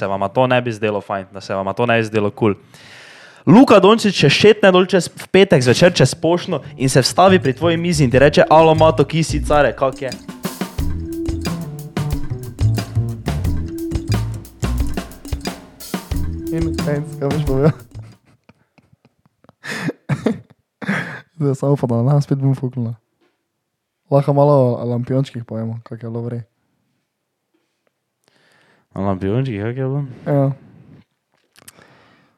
se vam to ne bi zdelo fajn, da se vam to ne bi zdelo kul. Cool. Luka Dončić še šetne dol čez v petek zvečer čez pošno in se vstavi pri tvoji mizi in ti reče: Alo, mato, kisi, care, kak je. In en, kaj boš povedal? Zdaj samo pa da nas spet bom fuknila. Lahko malo lampiončkih povemo, kak je. Na lampiončki, kak je bilo? Ja.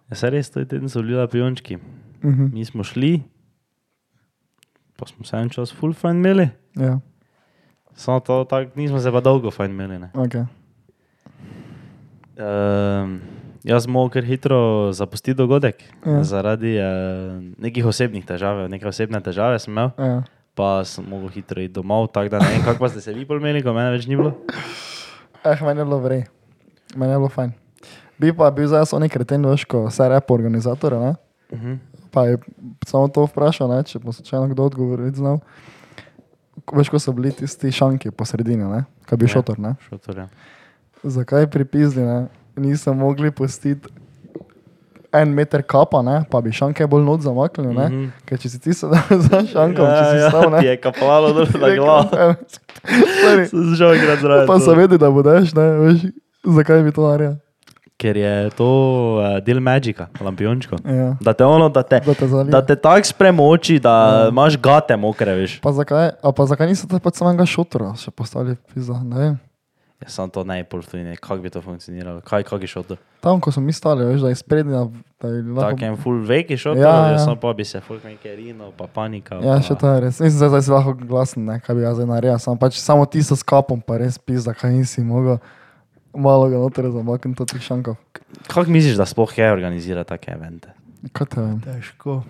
Ja, se res, to je teden so bili lampiončki. Mhm. Mi smo šli, pa smo se en čas full fajn imeli. Ja, Samo to, tak, nismo se pa dolgo fajn imeli. Ne. ok. Um, jaz smo kar hitro zapustili dogodek Ja. zaradi uh, nekih osebnih težav, neke osebne težave sem imel, Ja. pa sem mogel hitro iti domov, tako da ne vem, kako ste se vi pol imeli, ko mene več ni bilo. Eh, meni je bilo vrej. Meni je bilo fajn. Bi pa bil zdaj oni kreten, veš, ko se repo organizatora, ne? Uh -huh. Pa je samo to vprašal, ne? če bo slučajno kdo odgovoriti znal. Veš, ko so bili tisti šanki po sredini, ne? Kaj bi Ja. šotor, ne? Šotor, ja. Zakaj pripizdi, ne? Niso mogli pustiti en meter kapa, ne? Pa bi šanke bolj not zamaknili, ne? Mhm. Ker če si ti sedel za šankom, če si ja, stal, ne? je kapalo dol na glavo. Sem že enkrat zraven. Pa to. se vedi, da boš, ne? Veš, zakaj bi to naredil? Ker je to uh, del magika, lampiončko. Ja. Da te ono, da te, Da te zalije. da te tako spremoči, da ja. imaš gate mokre, veš. Pa zakaj, a pa zakaj niso te pač samega šotora še postavili, pizza, ne vem. Jaz sem to najbolj tudi, kako bi to funkcioniralo, kaj, kak je šotor. Tam, ko smo mi stali, veš, da je sprednja, da je Tako lahko... en full veki šotor, Ja, ja, ja. sem pa bi se full nekaj rino, pa panika. Ja, pa, še to je res. Mislim, da zdaj si lahko glasen, ne, kaj bi jaz zdaj naredil. Samo pač samo ti s kapom, pa res pizza, kaj nisi mogel malo ga noter zamakniti od teh šankov. Kako misliš, da sploh je organizirati take evente? Kaj te vem. Težko.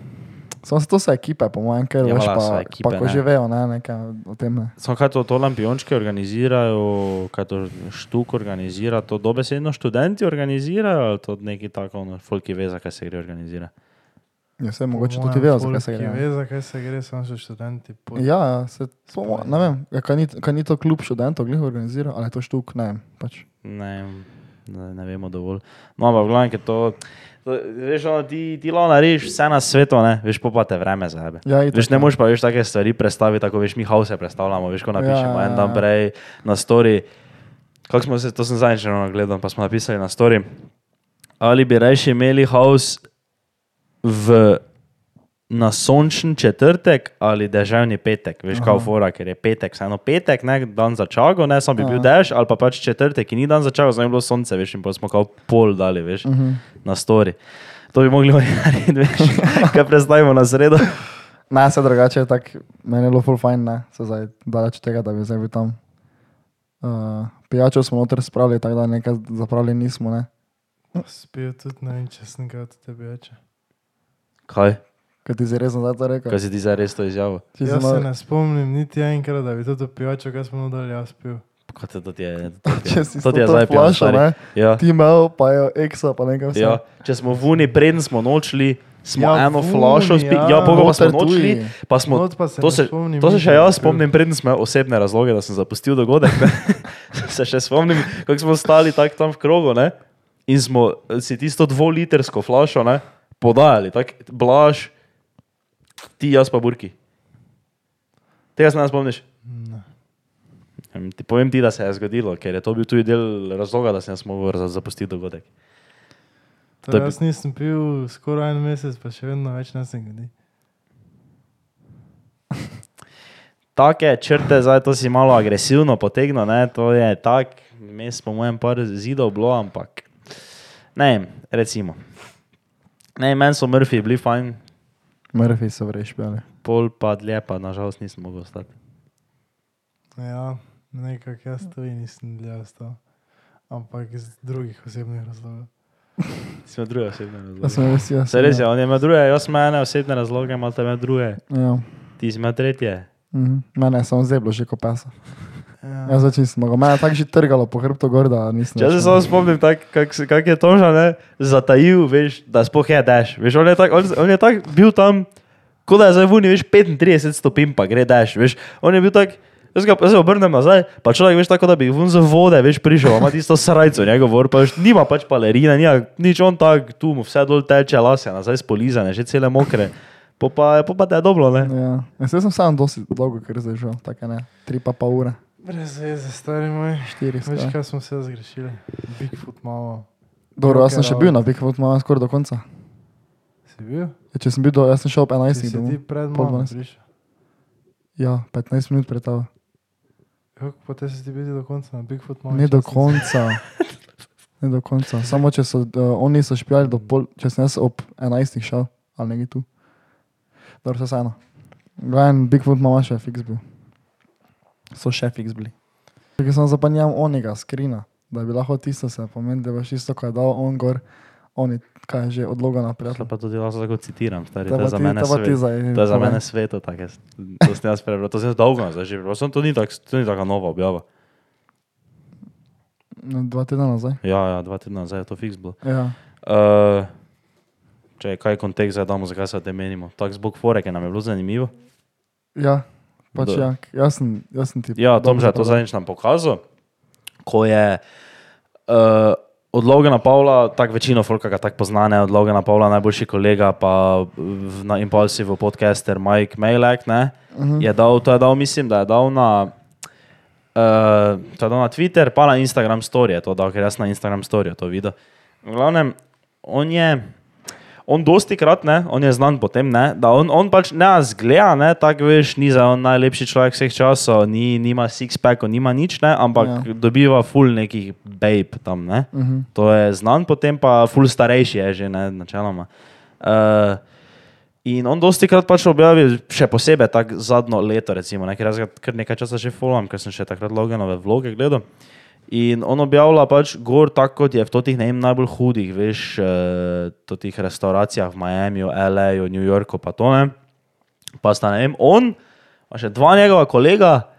Samo se to so ekipe, po mojem, ker Ja, veš, pa, so pa ekipe, ko ne. že vejo, ne, nekaj o tem ne. Samo kaj to, to lampiončke organizirajo, kaj to štuk organizira, to dobesedno študenti organizirajo, ali to neki tako, ono, folki ve, zakaj se gre organizira. Ja, se mogoče tudi vejo, zakaj se gre. ne. Ve, zakaj se gre, samo še študenti. Ja, ja, se, mo- ne vem, ja, kaj, ni, kaj ni to klub študentov, glih organizira, ali je to štuk, ne vem. Pač. Ne, ne, ne vemo dovolj. No, ampak v glavnem, ker to, to veš, ono, ti, ti lahko narediš vse na svetu, ne, veš, pa te vreme zabe. Ja, itak, Veš, ne ja. moreš pa veš take stvari predstaviti, tako veš, mi hause predstavljamo, veš, ko napišemo Ja, en dan ja. prej na story. Kako smo se, to sem zadnjič gledal, pa smo napisali na story. Ali bi rajši imeli haus v, na sončen četrtek ali deževni petek, veš, kao fora, ker je petek, vseeno petek, ne, dan za čago, ne, sam bi bil dež, ali pa pač četrtek, ki ni dan za čago, zdaj je bilo sonce, veš, in pa smo kao pol dali, veš, uh -huh. na story. To bi mogli oni narediti, veš, kaj predstavimo na sredo. Ne, se drugače, tako meni je bilo full fajn, ne, se zdaj daleč tega, da bi zdaj bil tam. Uh, pijačo smo noter spravili, tako da nekaj zapravili nismo, ne. Spil tudi, ne vem, če sem ga od tebe več. Kaj? Kaj ti si res zdaj to rekel? Kaj si ti zdaj res to izjavil? Jaz se malo- ne spomnim niti enkrat, da bi to pijačo, kaj smo dol jaz pil. Kaj te to ti je? Če si to ti je zdaj stari. ne, Ja. ti imel, pa je eksa, pa nekaj vse. Ja, če smo v uni, preden smo nočli, smo Ja, eno flašo spili. ja. Ja, pogo pa smo tuji. pa smo. Not pa se To se, spomnim to se še jaz bi spomnim, preden smo imeli osebne razloge, da sem zapustil dogodek. se še spomnim, kako smo stali tako tam v krogu ne? in smo si tisto dvolitersko flašo ne, podajali, tako blaž, ti, jaz pa burki. Tega se ne spomniš? Ne. Ti povem ti, da se je zgodilo, ker je to bil tudi del razloga, da sem mogel za- zapustiti dogodek. To To je jaz nisem pil skoraj en mesec, pa še vedno več ne sem godi. Take črte, zdaj to si malo agresivno potegnil, ne? to je tak, mes po mojem par zidov bilo, ampak ne recimo. Ne, meni so Murphy bili fajn, Murphy so vrej špijali. pol pa dlje, pa nažalost nisem mogel ostati. Ja, nekako jaz tudi nisem dlje ostal. Ampak iz drugih osebnih razlogov. Smo druge osebne Ja, razloge. sem res jaz. Se res je, on ima druge, jaz imam ene osebne razloge, ima tebe druge, Ja. ti si ima tretje. Mhm. Mene je samo zeblo že ko Ja. Jaz več nisem mogel. Mene je tako že trgalo po hrbtu gor, da nisem. Če se samo spomnim, kako kak, je Toža ne, zatajil, veš, da sploh je daš. Veš, on je tako tak bil tam, kot da je zdaj vuni, veš, 35 stopinj pa gre daš. Veš, on je bil tak, Jaz ga jaz se obrnem nazaj, pa človek veš tako, da bi vun z vode, veš, prišel, ima tisto srajco, njegov vor, pa veš, nima pač balerina, nima nič on tak, tu mu vse dol teče, lasje, nazaj spolizane, že cele mokre. Po pa, po pa te je dobro, ne? Ja. Jaz sem sam dosti dolgo, ker zdaj že, tako ne, tri pa pa ure, Brez veze, stari moj. štiri. Veš, kaj smo se zgrešili? Bigfoot malo. Dobro, jaz sem še bil na Bigfoot, imam skoraj do konca. Si bil? Ja, če sem bil do, jaz sem šel ob Si 11. si ti pred mano prišel? Ja, 15 minut pred tabo. Kako pa te si ti bil do konca na Bigfoot malo? Ne do konca. Ne do konca. Samo če so, uh, oni so špijali do pol, če sem jaz ob 11. šel, ali nekaj tu. Dobro, vse eno. Gledam, Bigfoot mama še fiks bil. So še fiks bili. Ker sem zapanjal onega skrina, da bi lahko tisto se pomeni, da boš isto, ko je dal on gor, oni, kaj je že odloga naprej. Pa tudi lahko tako citiram, stari, To je za mene to pa ti svet. zdaj To je za mene sveto, tako jaz, to sem jaz prebral, to sem jaz dolgo že, prebral, to ni tak, to ni taka nova objava. Dva tedna nazaj. Ja, ja, dva tedna nazaj je to fiks bilo. Ja. Uh, če kaj je kontekst, zdaj damo, zakaj se o tem menimo. Tak zbog fore, ki nam je bilo zanimivo. Ja, pač ja, jaz sem, jaz sem ti. Ja, Tom dobro že je to povedal. zadnjič nam pokazal, ko je uh, od Logana Pavla, tako večino folka ga tako poznane, od Logana Pavla najboljši kolega, pa v, na Impulsive podcaster Mike Mailak, ne, uh -huh. je dal, to je dal, mislim, da je dal na, uh, to je dal na Twitter, pa na Instagram story, je to dal, ker jaz na Instagram story to videl. V glavnem, on je, on dosti krat, ne, on je znan po tem, ne, da on, on pač ne zgleda, ne, tako veš, ni za on najlepši človek vseh časov, ni, nima six-packov, nima nič, ne, ampak Ja. dobiva full nekih babe tam, ne. Uh -huh. To je znan, potem pa full starejši je že, ne, načeloma. Uh, in on dosti krat pač objavi, še posebej tako zadnjo leto, recimo, ne, ker jaz ga kar nekaj časa že followam, ker sem še takrat Loganove vloge gledal. In on objavlja pač gor tako, kot je v totih vem, najbolj hudih, veš, uh, teh restauracijah v Miamiju, LA-ju, New Yorku, pa to ne. Pa sta ne vem, on, pa še dva njegova kolega,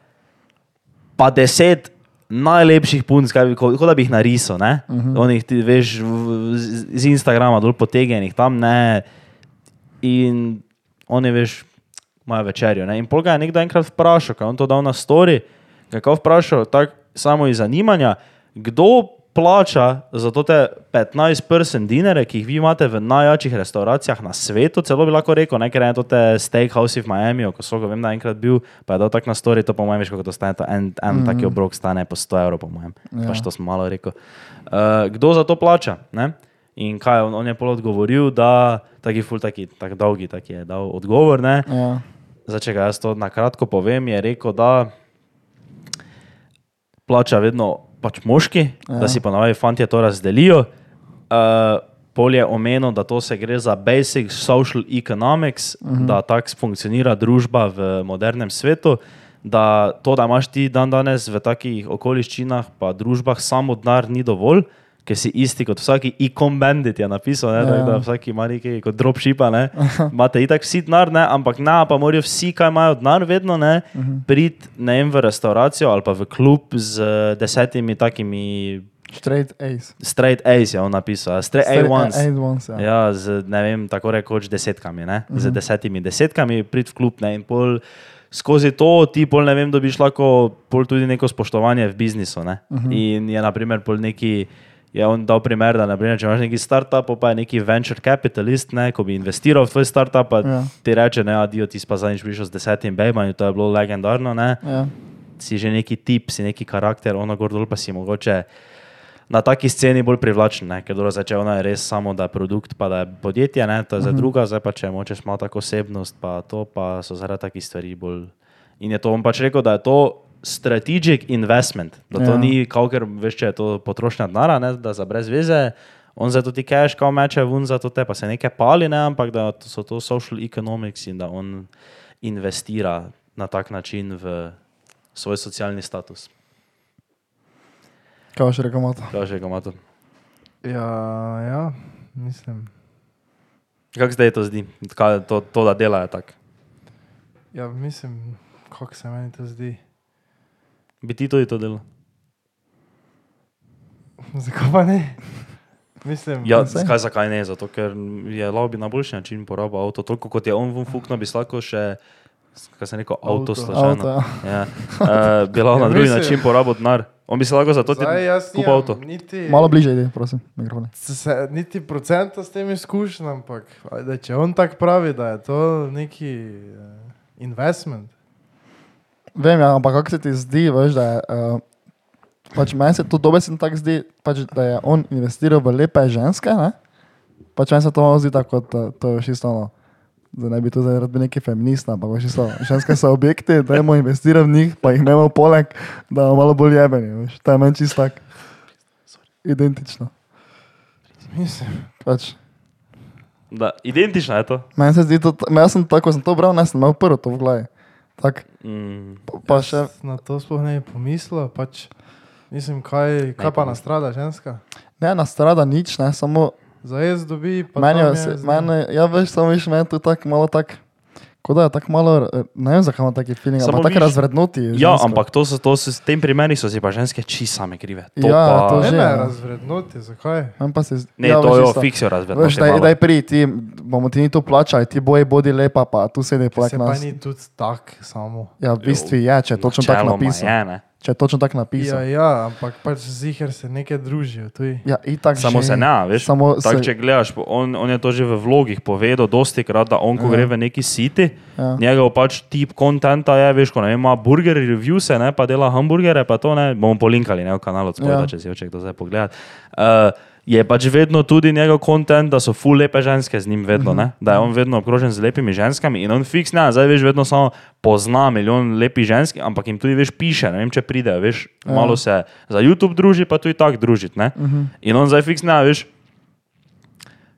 pa deset najlepših punc, kaj bi, kot kot da bi jih narisal, ne? Uh -huh. Onih, ti veš, v- z, Instagrama dol potegnjenih tam, ne. In oni, veš, imajo večerjo. Ne? In pol ga je nekdo enkrat vprašal, kaj on to dal na story, ga je kao vprašal, tako samo iz zanimanja, kdo plača za te 15-person dinere, ki jih vi imate v najjačih restauracijah na svetu, celo bi lahko rekel, ne, ker je to te steakhouse v Miamiju, ko so ga vem, da enkrat bil, pa je dal tako na story, to po mojem, veš, kako to stane, to en, en mm -hmm. taki obrok stane po 100 evrov, po mojem, Ja. pač to smo malo rekel. Uh, kdo za to plača? Ne? In kaj, on, on je pol odgovoril, da taki ful, taki, tak dolgi, taki je dal odgovor, ne. Ja. Zdaj, če ga jaz to na kratko povem, je rekel, da plača vedno pač moški, ja. Da si pa navaji fanti to razdelijo. Uh, pol je omenil, da to se gre za basic social economics, uh -huh. da tako funkcionira družba v modernem svetu. Da to, da imaš ti dan danes v takih okoliščinah, pa družbah, samo denar ni dovolj, ker si isti kot vsaki e-com bandit je napisal, ne, Ja. ja. da vsaki ima nekaj kot dropshipa, ne. Imate itak vsi denar, ne, ampak na, pa morajo vsi, kaj imajo denar, vedno ne, uh -huh. priti ne vem v restauracijo ali pa v klub z desetimi takimi Straight Ace. straight A's je on napisal, straight. Straight ones, ja. Ja, z ne vem, tako rekoč desetkami, ne? Uh -huh. z desetimi desetkami prid v klub ne? in pol. Skozi to ti pol ne vem, dobiš lahko pol tudi neko spoštovanje v biznisu. Uh -huh. In je naprimer pol neki, je on dal primer, da naprimer, če imaš neki startup, pa je neki venture capitalist, ne, ko bi investiral v tvoj startup, pa Ja. ti reče, ne, adijo, ti pa zadnjič prišel z desetim bejbami, to je bilo legendarno, ne Ja. si že neki tip, si neki karakter, ono gor dol pa si mogoče na taki sceni bolj privlačen, ne? ker dobro zače ona je res samo, da je produkt, pa da je podjetje, ne? to je za druga, zdaj pa če močeš malo tako osebnost, pa to pa so zaradi takih stvari bolj. In je to on pač rekel, da je to strategic investment, da to Ja. ni, kao, ker veš, če je to potrošnja denara, ne? da za brez veze. On zato ti cash, kao meče ven za to te, pa se nekaj pali, ne? ampak da to so to social economics in da on investira na tak način v svoj socialni status. Kaj še rekel, Mato? Kaj že ga ima to? Ja, ja, mislim. Kako zdaj to zdi, Kaj, to, to, da dela je tako? Ja, mislim, kako se meni to zdi. Bi ti tudi to delal? Zakaj pa ne? Mislim, Ja, zakaj, zakaj ne? Zato, ker je lobby na boljši način porabil avto. Toliko kot je on vun fukno, bi lahko še kaj se rekel, avto Avto. slučajno. Avto, ja. Ja. Uh, bi lahko Ja, na drugi mislim- način porabil denar. On bi se lahko za to kupil avto. Niti, Malo bliže ide, prosim, mikrofone. se, niti procenta s tem izkušnjam, ampak ajde, če on tako pravi, da je to neki uh, investment. Vem, ja, ampak kako se ti zdi, veš, da je. Uh, pač meni se to dobesedno tako zdi, pač, da je on investiral v lepe ženske. Ne? Pač meni se to zdi tako, da to je čisto ono. Da ne bi to zdaj rad bil neki feminist, ampak veš, čisto, ženske so objekti, da imamo investirati v njih, pa jih imamo poleg, da imamo malo bolj jebeni. Veš. To je meni čisto tako. Identično. Mislim, Pač, Da, identično je to. meni se zdi to, jaz sem tako, ko sem to bral, ne sem imel prvo to v glavi. Tak, Mm, pa, pa še, na to sploh ne bi pomislil. Pač, mislim, kaj, kaj pa nastrada ženska? ne nastrada nič, ne, samo Za jaz dobi, pa Meni, je, se, z njim. meni, ja, veš, samo veš, meni to tako malo tako. Kot da je tako malo, eh, ne vem, zakaj ima taki feeling, ampak tako razvrednoti. ja, žensko. ampak to so, to so, s tem primeri so si pa ženske čisto same krive. To Ja, pa, to Ne, že, ne, ja. razvrednoti, zakaj? Se Ne, ja, to veš, jo isto. fiksijo Veš, razvedno. daj, daj pri, ti bomo ti ni to plačali, ti boji bodi lepa, pa tu sedi poleg Se pa ni tudi tak samo. Ja, v bistvu je, če je točno tako napisano. Je, ne. Če je točno tako Ja, napisano. ja, ampak pač ziger se nekaj družijo. Tuj. Ja, itak Samo že. se ne, veš. Samo Tak, se, če gledaš, on, on je to že v vlogih povedal, dosti krat, da on, ko Ja. gre v neki siti, ja. njegov pač tip kontenta je, veš, ko ne vem, ima burger reviewse, ne, pa dela hamburgere, pa to ne, bomo polinkali ne, v kanalu, spodaj, Ja. ja. če si hoče kdo zdaj pogledati. Uh, je pač vedno tudi njegov kontent, da so full lepe ženske z njim, vedno, Mhm. ne, da je on vedno obkrožen z lepimi ženskami in on fiks, ne, zdaj veš, vedno samo pozna milijon lepih žensk, ampak jim tudi veš piše, ne vem, če pride, veš, Ja. malo se za YouTube druži, pa tudi tako družiti, ne. Mhm. In on zdaj fiks, ne, veš,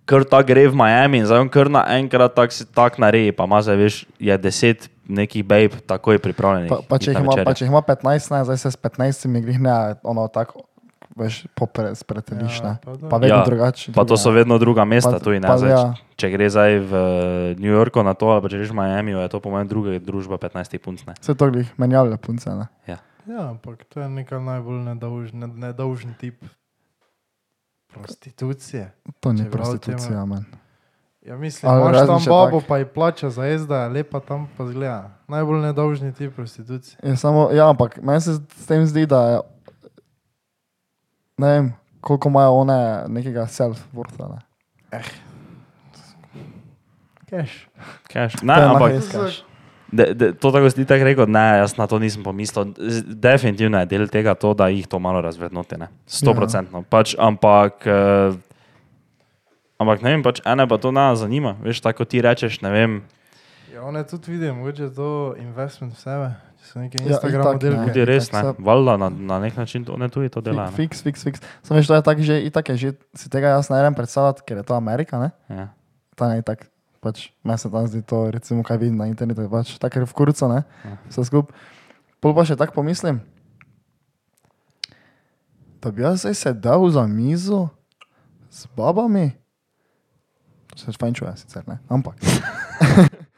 kar ta gre v Miami in zdaj on kar naenkrat tak, si tak naredi, pa ima zdaj, veš, je deset nekih babe takoj pripravljenih. Pa, pa, če jih na ima, pa če jih ima 15, ne, zdaj se s 15 grih ne, ono tako, veš, popre, spreteliš, Ja, ne. pa da. Pa vedno Ja, drugače. Pa to so vedno druga mesta, Pa- tu in pa zdaj, ja. če- gre zdaj v New Yorku na to, ali pa če greš v Miami, je to po mojem druga družba 15 punc. Ne? Vse to glih menjavlja punce, ne. Ja, ampak to je neka najbolj nedolžen, ne, nedolžen tip prostitucije. To ni prostitucija, men. Ja, mislim, Ali imaš tam babo, tak- pa ji plača za jezda, je lepa tam pa zgleda. Najbolj nedolžni tip prostitucije. Je samo, ja, ampak meni se s tem zdi, da je, ne vem, koliko imajo one nekega self-wortha, ne. Keš. Cash. Ne, To je ampak cash. de, de, to tako si tako rekel, ne, jaz na to nisem pomislil. Definitivno je del tega to, da jih to malo razvrednoti, ne. Sto Ja. procentno. Pač, ampak, uh, ampak ne vem, pač ene pa to nas zanima. Veš, tako ti rečeš, ne vem, Ja, one tudi vidim, mogoče je to investment v sebe. So neki Ja, Instagram itak, modelki. ne. tudi res, ne. Valjda na, na nek način to, ne tudi to dela. Ne. Fiks, fiks, fiks. Samo veš, to je tako že, itak je že, si tega jaz ne morem predstavljati, ker je to Amerika, ne. Ja. Ta ne itak, pač, meni se tam zdi to, recimo, kaj vidim na internetu, pač tako je v kurcu, ne. Ja. Vse skup. Pol pa še tako pomislim, da bi jaz zdaj sedel za mizo z babami. To se fajn čuje, sicer ne, ampak.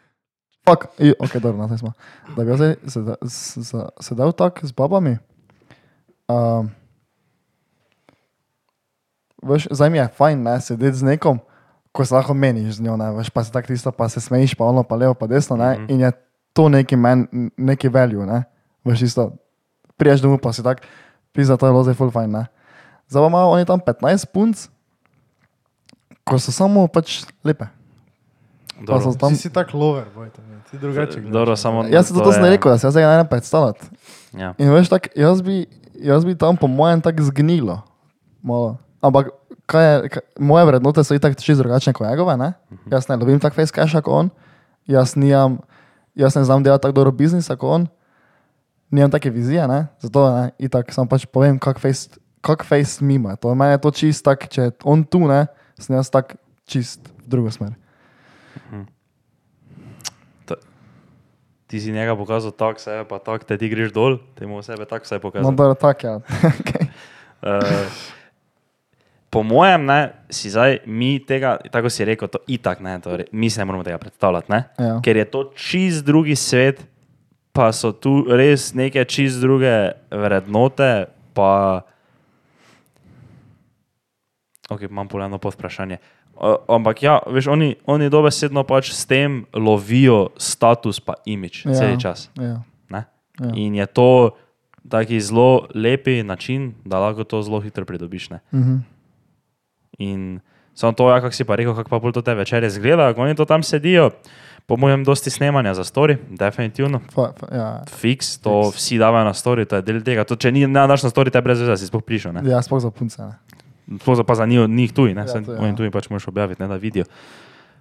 Fak, ok, dobro, na tej smo. Da bi jaz zdaj sedel, sedel tako z babami. Um, veš, zdaj mi je fajn, ne, sedeti z nekom, ko se lahko meniš z njo, ne, veš, pa se tako tisto, pa se smejiš, pa ono, pa levo, pa desno, ne, Mhm. in je to neki men, neki value, ne, veš, isto, priješ domov, pa si tak, pisa, to je bilo zdaj full fajn, ne. Zdaj pa imajo oni tam 15 punc, ko so samo pač lepe. Pa so Dobro. tam, Ti si tak lover, bojte me. Ti drugače gledaš. Dobro, samo- jaz sem to to, sem je- rekel, da se jaz zdaj ne morem predstavljati. Ja. In veš, tak, jaz, bi, jaz bi tam po mojem tako zgnilo. Malo. Ampak kaj je, kaj, moje vrednote so itak čisto drugačne kot njegove. Ne? Jaz ne lovim tako face cash kot on, jaz, nijam, jaz ne znam delati tako dobro biznisa kot on, nimam take vizije, ne? zato ne, itak sam pač povem, kak face, kak face mimo je. To meni je to čist tak, če je on tu, ne, sem jaz tak čist v drugo smer. Ti si njega pokazal tako, sebe pa tako, te ti greš dol, te mu sebe tako No, pokazal. dobro, tak ja. okay. Uh, po mojem, ne, si zdaj mi tega, tako si rekel, to itak ne, to, re- mi si ne moramo tega predstavljati, ne? Ja. ker je to čist drugi svet, pa so tu res neke čist druge vrednote, pa Ok, imam polno pod vprašanje. Uh, ampak ja, veš, oni, oni dobesedno pač s tem lovijo status pa imič ja. Cel čas. Ja. Ne? Ja. In je to taki zelo lepi način, da lahko to zelo hitro pridobiš. Ne? Mhm. In samo to, ja, kako si pa rekel, kako pa bolj to te večere zgleda, ko oni to tam sedijo. Po mojem, dosti snemanja za story, definitivno. Fa, fa, ja. Fiks, to Fiks. vsi davajo na story, to je del tega. To, če ni ne daš na story, te brez veze si sploh prišel. Ne? ja, sploh za punce. Ne. Za pa za njih, njih tuj, ne, Ja, ja, to ja. tuj pač moraš objaviti, ne da vidijo.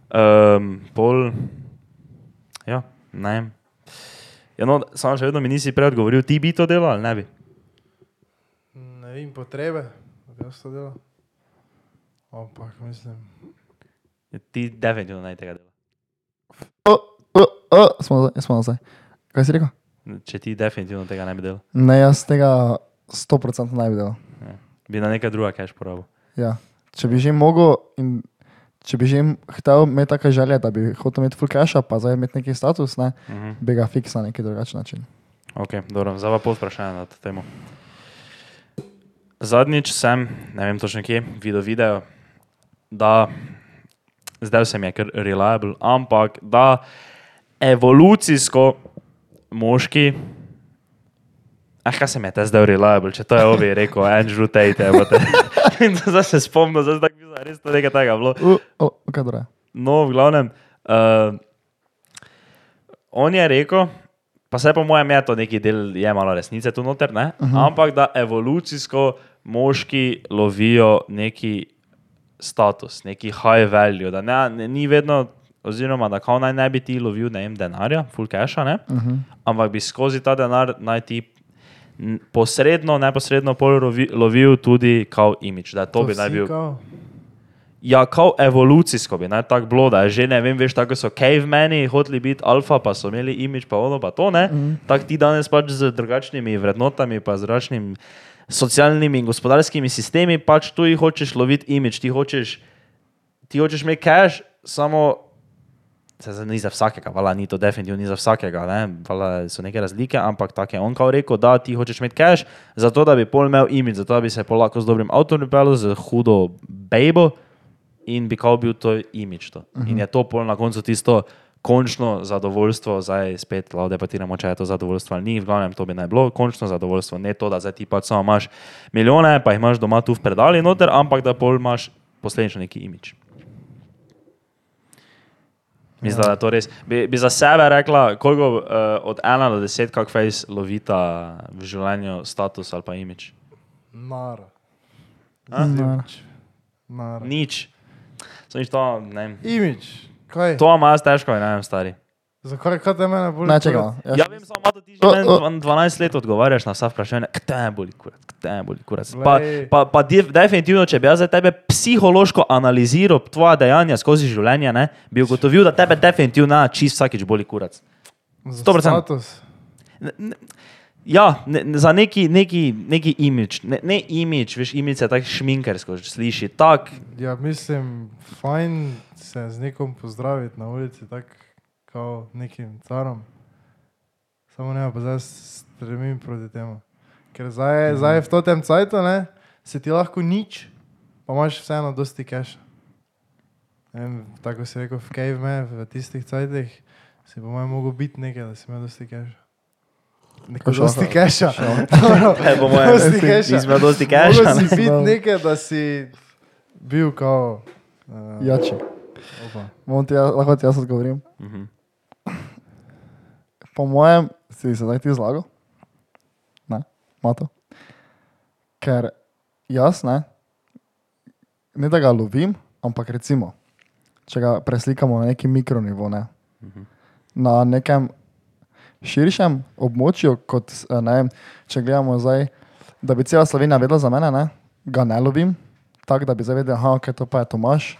Um, pol, ja, ne. Ja, no, samo še vedno mi nisi prej odgovoril, ti bi to delal ali ne bi? Ne vem, potrebe, da jaz to delam. Ampak mislim, Ja, Ti definitivno naj tega dela. O, o, o, smo nazaj, smo nazaj. Kaj si rekel? Če ti definitivno tega ne bi delal, Ne, jaz tega 100% ne bi delal. ja. Bi na nekaj druga cash porabil. Ja. Če bi že mogel in če bi že hotel imeti take želje, da bi hotel imeti full cache, pa zdaj imeti neki status, ne, Uh -huh. bi ga fiks na neki drugačen način. Ok, dobro, zdaj pa pol vprašanja na to temo. Zadnjič sem, ne vem točno kje, videl video, da zdaj se mi je kar reliable, ampak da evolucijsko moški, ah, kaj se mi je te zdaj reliable, če to je obi rekel, Andrew Tate, evo te. In zdaj se spomnim, zdaj tako mislim, res to nekaj takega bilo. Uh, o, kaj dobro je. No, v glavnem, uh, on je rekel, pa se po mojem je to neki del, je malo resnice tu noter, ne? Uh -huh. ampak da evolucijsko moški lovijo neki status, neki high value, da ne, ne, ni vedno, oziroma da kao naj ne bi ti lovil ne vem, denarja, full casha, ne? Uh -huh. ampak bi skozi ta denar naj ti posredno, neposredno lovi, lovil tudi kao imič, da to, bi naj bil. Kao, Ja, kao evolucijsko bi naj tako bilo, da je že ne vem, veš, tako so cavemani hoteli biti alfa, pa so imeli imič, pa ono, pa to ne. Mm. Tako ti danes pač z drugačnimi vrednotami, pa z drugačnimi socialnimi in gospodarskimi sistemi, pač tu jih hočeš loviti imič, ti hočeš, ti hočeš imeti cash, samo. Se zdaj ni za vsakega, vala ni to definitivno ni za vsakega, ne? vala so neke razlike, ampak tako je on kao rekel, da ti hočeš imeti cash, zato da bi pol imel imič, zato da bi se lahko z dobrim avtom pripeljal, z hudo bejbo in bi kao bil to imič. To. Uh -huh. In je to pol na koncu tisto končno zadovoljstvo, zdaj spet lahko debatiramo, če je to zadovoljstvo ali ni, v glavnem to bi naj bilo končno zadovoljstvo, ne to, da zdaj ti pač samo imaš milijone, pa jih imaš doma tu v predali noter, ampak da pol imaš posledično neki imič. Mislim, da je to res. Bi, bi za sebe rekla, koliko uh, od 1 do 10, kako fejs lovita v življenju status ali pa imič. nara. A? Nara. Nara. Nič. So nič to, ne vem. Imič, kaj? To ima jaz težko, ne vem, stari. Zakaj kaj te mene bolj? Ne, malo. Ja, vem, samo da ti že O, meni o. dvan- 12 let odgovarjaš na vsa vprašanja, kdaj je boli kurac, kdaj je boli kurac. Pa, pa, pa def- definitivno, če bi jaz zdaj tebe psihološko analiziral, tvoja dejanja skozi življenje, ne, bi ugotovil, da tebe definitivno čist vsakič boli kurac. 100%. 100%. Status. Ja, ne, ne, za neki, neki, neki imič, ne, ne imič, veš, imič je tako šminkersko, že sliši, tak, Ja, mislim, fajn se z nekom pozdraviti na ulici, tako kot nekim carom. Samo ne, pa zdaj stremim proti temu. Ker zdaj, mm. zdaj v tem cajtu, ne, se ti lahko nič, pa imaš vseeno dosti cache. Ne vem, Tako si rekel, v caveme, v tistih cajtih, si po mojem mogel biti nekaj, da si imel dosti cache. Neko dosti kaj po mojem, Dosti keša. nismo dosti keša. si biti nekaj, da si bil kao. Uh, Jači. opa. Bom ti, jaz- lahko ti jaz odgovorim. Mhm. Po mojem, si se zdaj ti zlagal. Ne, mato. Ker jaz ne, ne da ga lovim, ampak recimo, če ga preslikamo na neki mikronivo, ne, Mhm. na nekem širšem območju, kot eh, ne če gledamo zdaj, da bi cela Slovenija vedela za mene, ne, ga ne lovim, tako da bi zdaj vedel, da okay, to pa je Tomaš,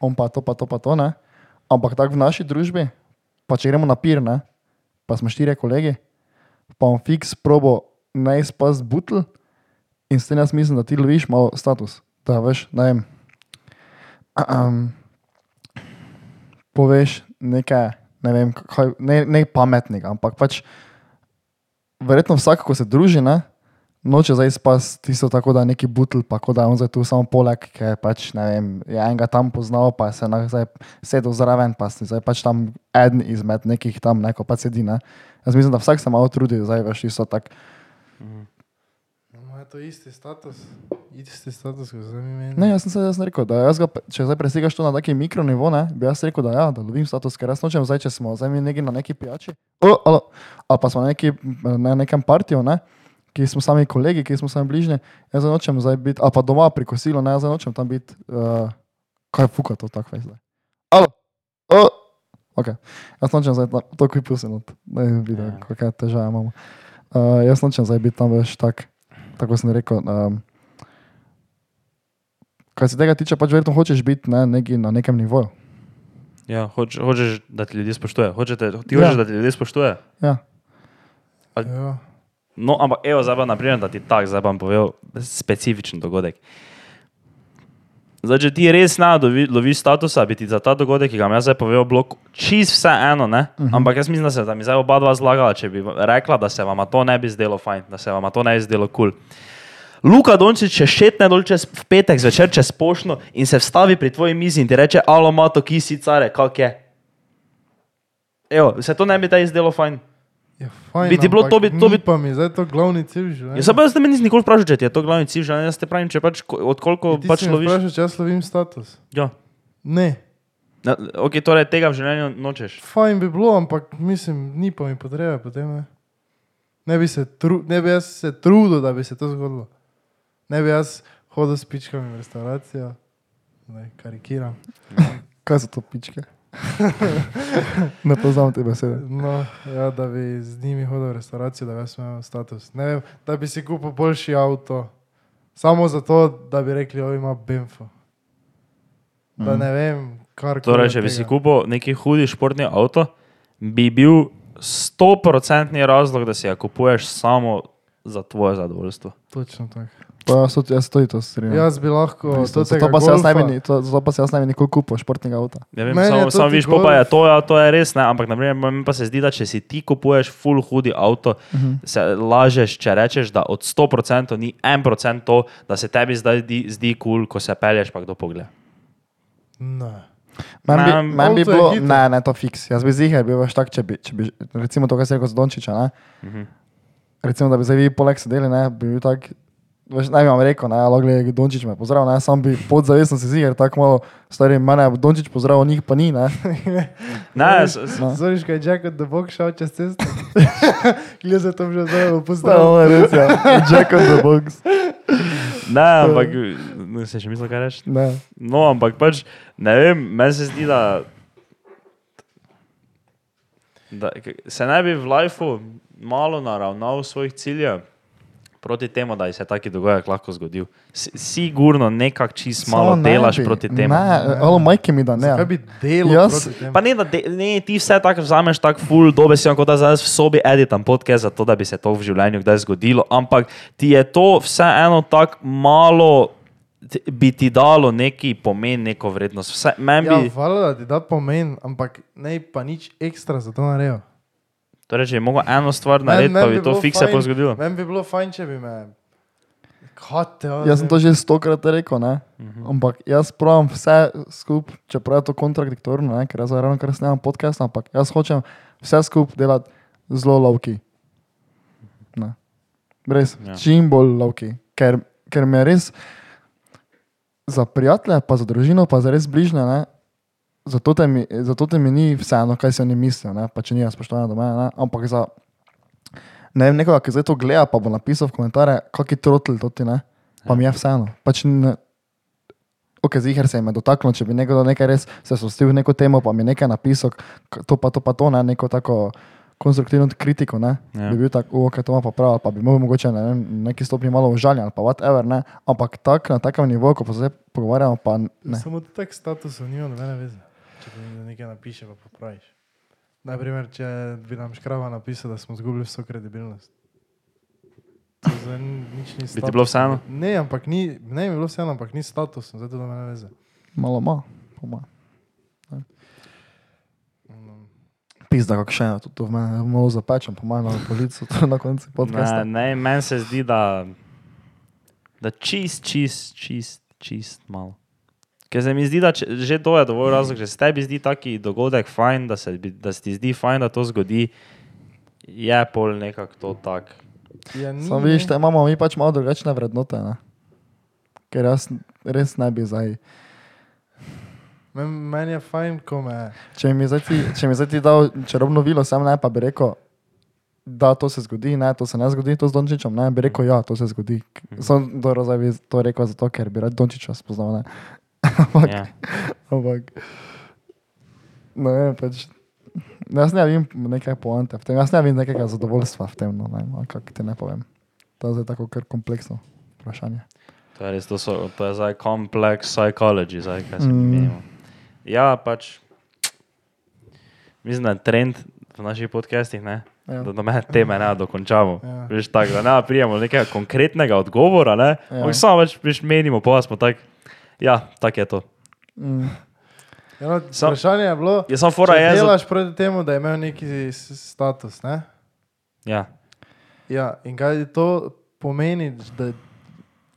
on pa to, pa to, pa to, ne. Ampak tako v naši družbi, pa če gremo na pir, ne, pa smo štirje kolegi, pa on fiks probo naj spas butl in s tem jaz mislim, da ti loviš malo status, da veš, ne vem, um, poveš nekaj, ne vem, kaj, ne, ne pametnega, ampak pač verjetno vsak, ko se druži, ne, noče zdaj spas tisto tako, da je neki butl, pa kot da je on zdaj tu samo poleg, ker pač ne vem, je enega tam poznal, pa se na zdaj sedel zraven, pa si zdaj pač tam eden izmed nekih tam, neko pa sedi, ne. Jaz mislim, da vsak se malo trudi, zdaj veš, isto tak. No, je to isti status, isti status, kot zdaj meni. Ne, jaz sem se jaz rekel, da jaz ga, če zdaj presegaš to na taki mikronivo, ne, bi jaz rekel, da ja, da lovim status, ker jaz nočem zdaj, če smo zdaj mi neki na neki pijači, o, alo, ali pa smo na, neki, na nekem partiju, ne, ki smo sami kolegi, ki smo sami bližnji, jaz zdaj nočem zdaj biti, ali pa doma pri kosilu, ne, jaz zdaj nočem tam biti, uh, kaj fuka to tako zdaj. Alo, o, ok, jaz nočem zdaj to kuj pusim, da je videl, Ja. kakšne težave imamo. Uh, jaz nočem zdaj biti tam več tak, tako sem rekel. Um, Kar se tega tiče, pač verjetno hočeš biti ne, neki na nekem nivoju. Ja, hoč, hočeš, da ti ljudje spoštujejo. Hočete, ti Ja. hočeš, da ti ljudje spoštujejo. Ja. Ja. No, ampak evo, zdaj pa naprimer, da ti tak, zdaj pa bom povedal specifičen dogodek. Zdaj, če ti res ne loviš statusa, bi ti za ta dogodek, ki ga jaz zdaj povedal, bilo čist vse eno, ne? Uh -huh. Ampak jaz mislim, da se da mi zdaj oba dva zlagala, če bi rekla, da se vam to ne bi zdelo fajn, da se vam to ne bi zdelo kul. Cool. Luka Dončić še šetne dol čez v petek zvečer čez pošno in se vstavi pri tvoji mizi in ti reče, alo, mato, ki si care, kak je. Evo, se to ne bi taj zdelo fajn. Ja, fajn, Bi ti bilo to bi- to bi- Pa mi je zdaj to glavni cilj življenja. Ja, sem pa jaz te meni nikoli vprašal, če ti je to glavni cilj, življenja. jaz te pravim, če pač ko- od koliko Ja, ti pač si me loviš. vprašal, če jaz lovim status. Ja. Ne, Na, ok, torej tega v življenju nočeš. fajn bi bilo, ampak mislim, ni pa mi potrebe potem. Ne, ne, bi, se tru, ne bi jaz se trudil, da bi se to zgodilo. Ne bi jaz hodil s pičkami v restavracijo, ne, karikiram. Kaj so to pičke? ne poznam te besede. No, ja, da bi z njimi hodil v restavracijo, da bi imel status. Ne vem, da bi si kupil boljši avto, samo zato, da bi rekli, da ima Benfo. Da ne vem, kar Torej, če bi si kupil neki hudi športni avto, bi bil 100% razlog, da si ga kupuješ samo za tvoje zadovoljstvo. Točno tako. Pa jaz, tudi- jaz tudi to strinjam. Jaz bi lahko to Zato pa se jaz ne bi, ni- to- zato pa se jaz bi nikoli kupil športnega avta. Ja, vem, je samo, samo tudi viš, po pa golf. je to, ja, to je res, ne, ampak naprimer, meni pa se zdi, da če si ti kupuješ full hudi avto, uh Mhm. -huh. se lažeš, če rečeš, da od 100% ni 1% to, da se tebi zdaj zdi, zdi kul, cool, ko se pelješ, pa kdo pogleda. Ne. Meni bi, men bi je bilo, ne, ne, to fiks. Jaz bi zihar bil veš tak, če bi, če bi, recimo to, kar si rekel z Dončiča, ne. Mhm. Recimo, da bi zdaj vi poleg sedeli, ne, bi bil tak, veš, ne bi vam rekel, ne, alo gledaj, Dončič me pozdravil, ne, sam bi podzavestno se zihar tako malo, stari, mene je Dončič pozdravil, njih pa ni, ne. Ne, s, s, No. Zoriš, kaj je Jack od the Box šel čez cesto? Glede se tam že zdaj Stavno pozdravil. je res, ja. Jack on the box. ne, ampak ne, se še misliš, kaj reči. Ne. No, ampak pač, ne vem, meni se zdi, da, da se ne bi v lifeu malo naravnal svojih ciljev proti temu, da se taki dogodek lahko zgodil. S, sigurno nekako čist malo ne delaš bi. proti temu. Ne, alo majke mi da ne. Kaj bi delal Jaz-? Pa ne, da de, ne, ti vse tako vzameš, tako full dobe si, kot da zdaj v sobi editam podcast, zato da bi se to v življenju kdaj zgodilo, ampak ti je to vseeno tako malo, bi ti dalo neki pomen, neko vrednost. Vse, meni Ja, bi, hvala, da ti da pomen, ampak ne pa nič ekstra za to naredil. Torej, če bi mogel eno stvar narediti, pa bi to fikse pa zgodilo. Meni bi bilo fajn, če bi me. Hote, Jaz sem to že stokrat rekel, ne? Mhm. ampak jaz pravim vse skupaj, čeprav je to kontradiktorno, ne? ker jaz ravno kar snemam podcast, ampak jaz hočem vse skupaj delati zelo lovki. Ne. Res, Ja. ja. čim bolj lovki, ker, ker me res za prijatelje, pa za družino, pa za res bližnje, ne? Zato te, mi, zato te mi ni vseeno, kaj si oni mislijo, ne? pa če ni spoštovanja do mene, ne? ampak za ne vem, nekoga, ki zdaj to gleda, pa bo napisal v komentarje, kakšen trotl to ti ne, pa mi je vseeno. Pač ne, ok, zihar se je dotaknil, če bi nekdo nekaj res se sostil v neko temo, pa mi je nekaj napisal, to pa to pa to, ne, neko tako konstruktivno kritiko, ne, Ja. ja. bi bil tak, ok, to ima pa prav, pa bi mogel mogoče ne, vem, neki stopni malo užaljen, ali pa whatever, ne, ampak tak na takem nivoju, ko pa se zdaj pogovarjamo, pa ne. Samo tak status nima nobene veze. Če ti nekaj napiše, pa popraviš. Naprimer, če bi nam škrava napisal, da smo izgubili vso kredibilnost. To zdaj ni- nič ni Bi ti bilo vseeno? Ne, ampak ni, ne bi bilo vseeno, ampak ni status, zato da me veze. Malo ima, po mojem. Mm, Pizda, kako še eno, tudi to v mene, malo zapečem, pomagam na policu, to na koncu Ne, podcasta. ne, meni se zdi, da, da čist, čist, čist, čist malo. Ker se mi zdi, da če, že to je dovolj razlog, če se tebi zdi taki dogodek fajn, da se, bi- da se ti zdi fajn, da to zgodi, je pol nekako to tak. Ja, ni, Samo vidiš, da imamo mi pač malo drugačne vrednote, ne? ker jaz res ne bi zdaj. Men, meni je fajn, ko me. Če mi zdaj ti, če mi zdaj ti dal čarobno vilo, sem ne, pa bi rekel, da to se zgodi, ne, to se ne zgodi, to z Dončičem, ne, bi rekel, ja, to se zgodi. Sem dobro zdaj bi to rekel zato, ker bi rad Dončiča spoznal, ne. Ampak, Ja. ampak, ne vem, pač, jaz ne vidim neke poante, v tem, jaz ne vidim nekega zadovoljstva v tem, no, ne, vem, kako ti ne povem. To je tako kar kompleksno vprašanje. To je res, to, so, to je zdaj complex psychology, zdaj, kaj se Mm. mi menimo. Ja, pač, mislim, da je trend v naših podcastih, ne, Ja. da mene teme ne dokončamo. Ja. Veš, tak, da ne prijemo nekega konkretnega odgovora, ne, Ja. ja. samo več veš, menimo, pa smo tak, ja, tako je to. Mm. Ja, no, Sam- vprašanje je bilo, fora če je za... delaš proti temu, da je imel neki status. Ne? Ja, Ja, in kaj to pomeni, da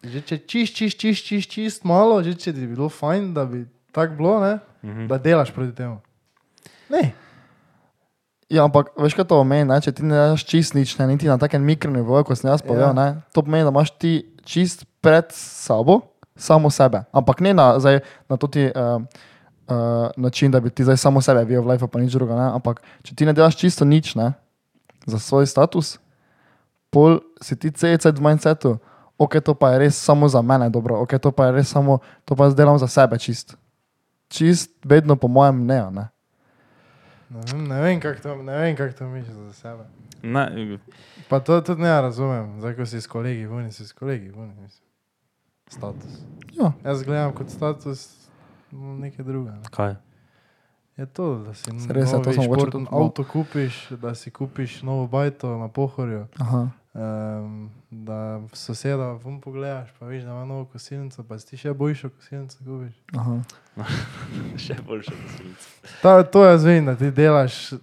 že če čist, čist, čist, čist, čist malo, že če ti bi bilo fajn, da bi tako bilo, ne? mhm. da delaš proti temu. Ne, Ja, ampak veš, kaj to pomeni, če ti ne daš čist nič, ne? niti na takem mikronivoju, kot sem jaz povedal, Ja. ja. to pomeni, da imaš ti čist pred sabo samo sebe. Ampak ne na, zdaj, na to ti uh, uh, način, da bi ti zdaj samo sebe videl v life, pa nič druga. Ne? Ampak če ti ne delaš čisto nič ne? za svoj status, pol si ti CEC v mindsetu, ok, to pa je res samo za mene dobro, ok, to pa je res samo, to pa delam za sebe čist. Čist, vedno po mojem ne. ne? ne vem, ne vem kako to, ne vem, kak to misliš za sebe. ne, Pa to tudi ne razumem, zdaj ko si s kolegi, vuni si s kolegi, vuni mislim. Status. Ja. Jaz gledam kot status mm, nekaj drugega. Ne. kaj? Je to, da si res to novi mogoče športni tudi malo- avto kupiš, da si kupiš novo bajto na pohorju, Aha. um, da soseda vum pogledaš, pa vidiš, da ima novo kosilnico, pa si ti še boljšo kosilnico kupiš. Aha. Še boljše posledice. Ta, to jaz vem, da ti delaš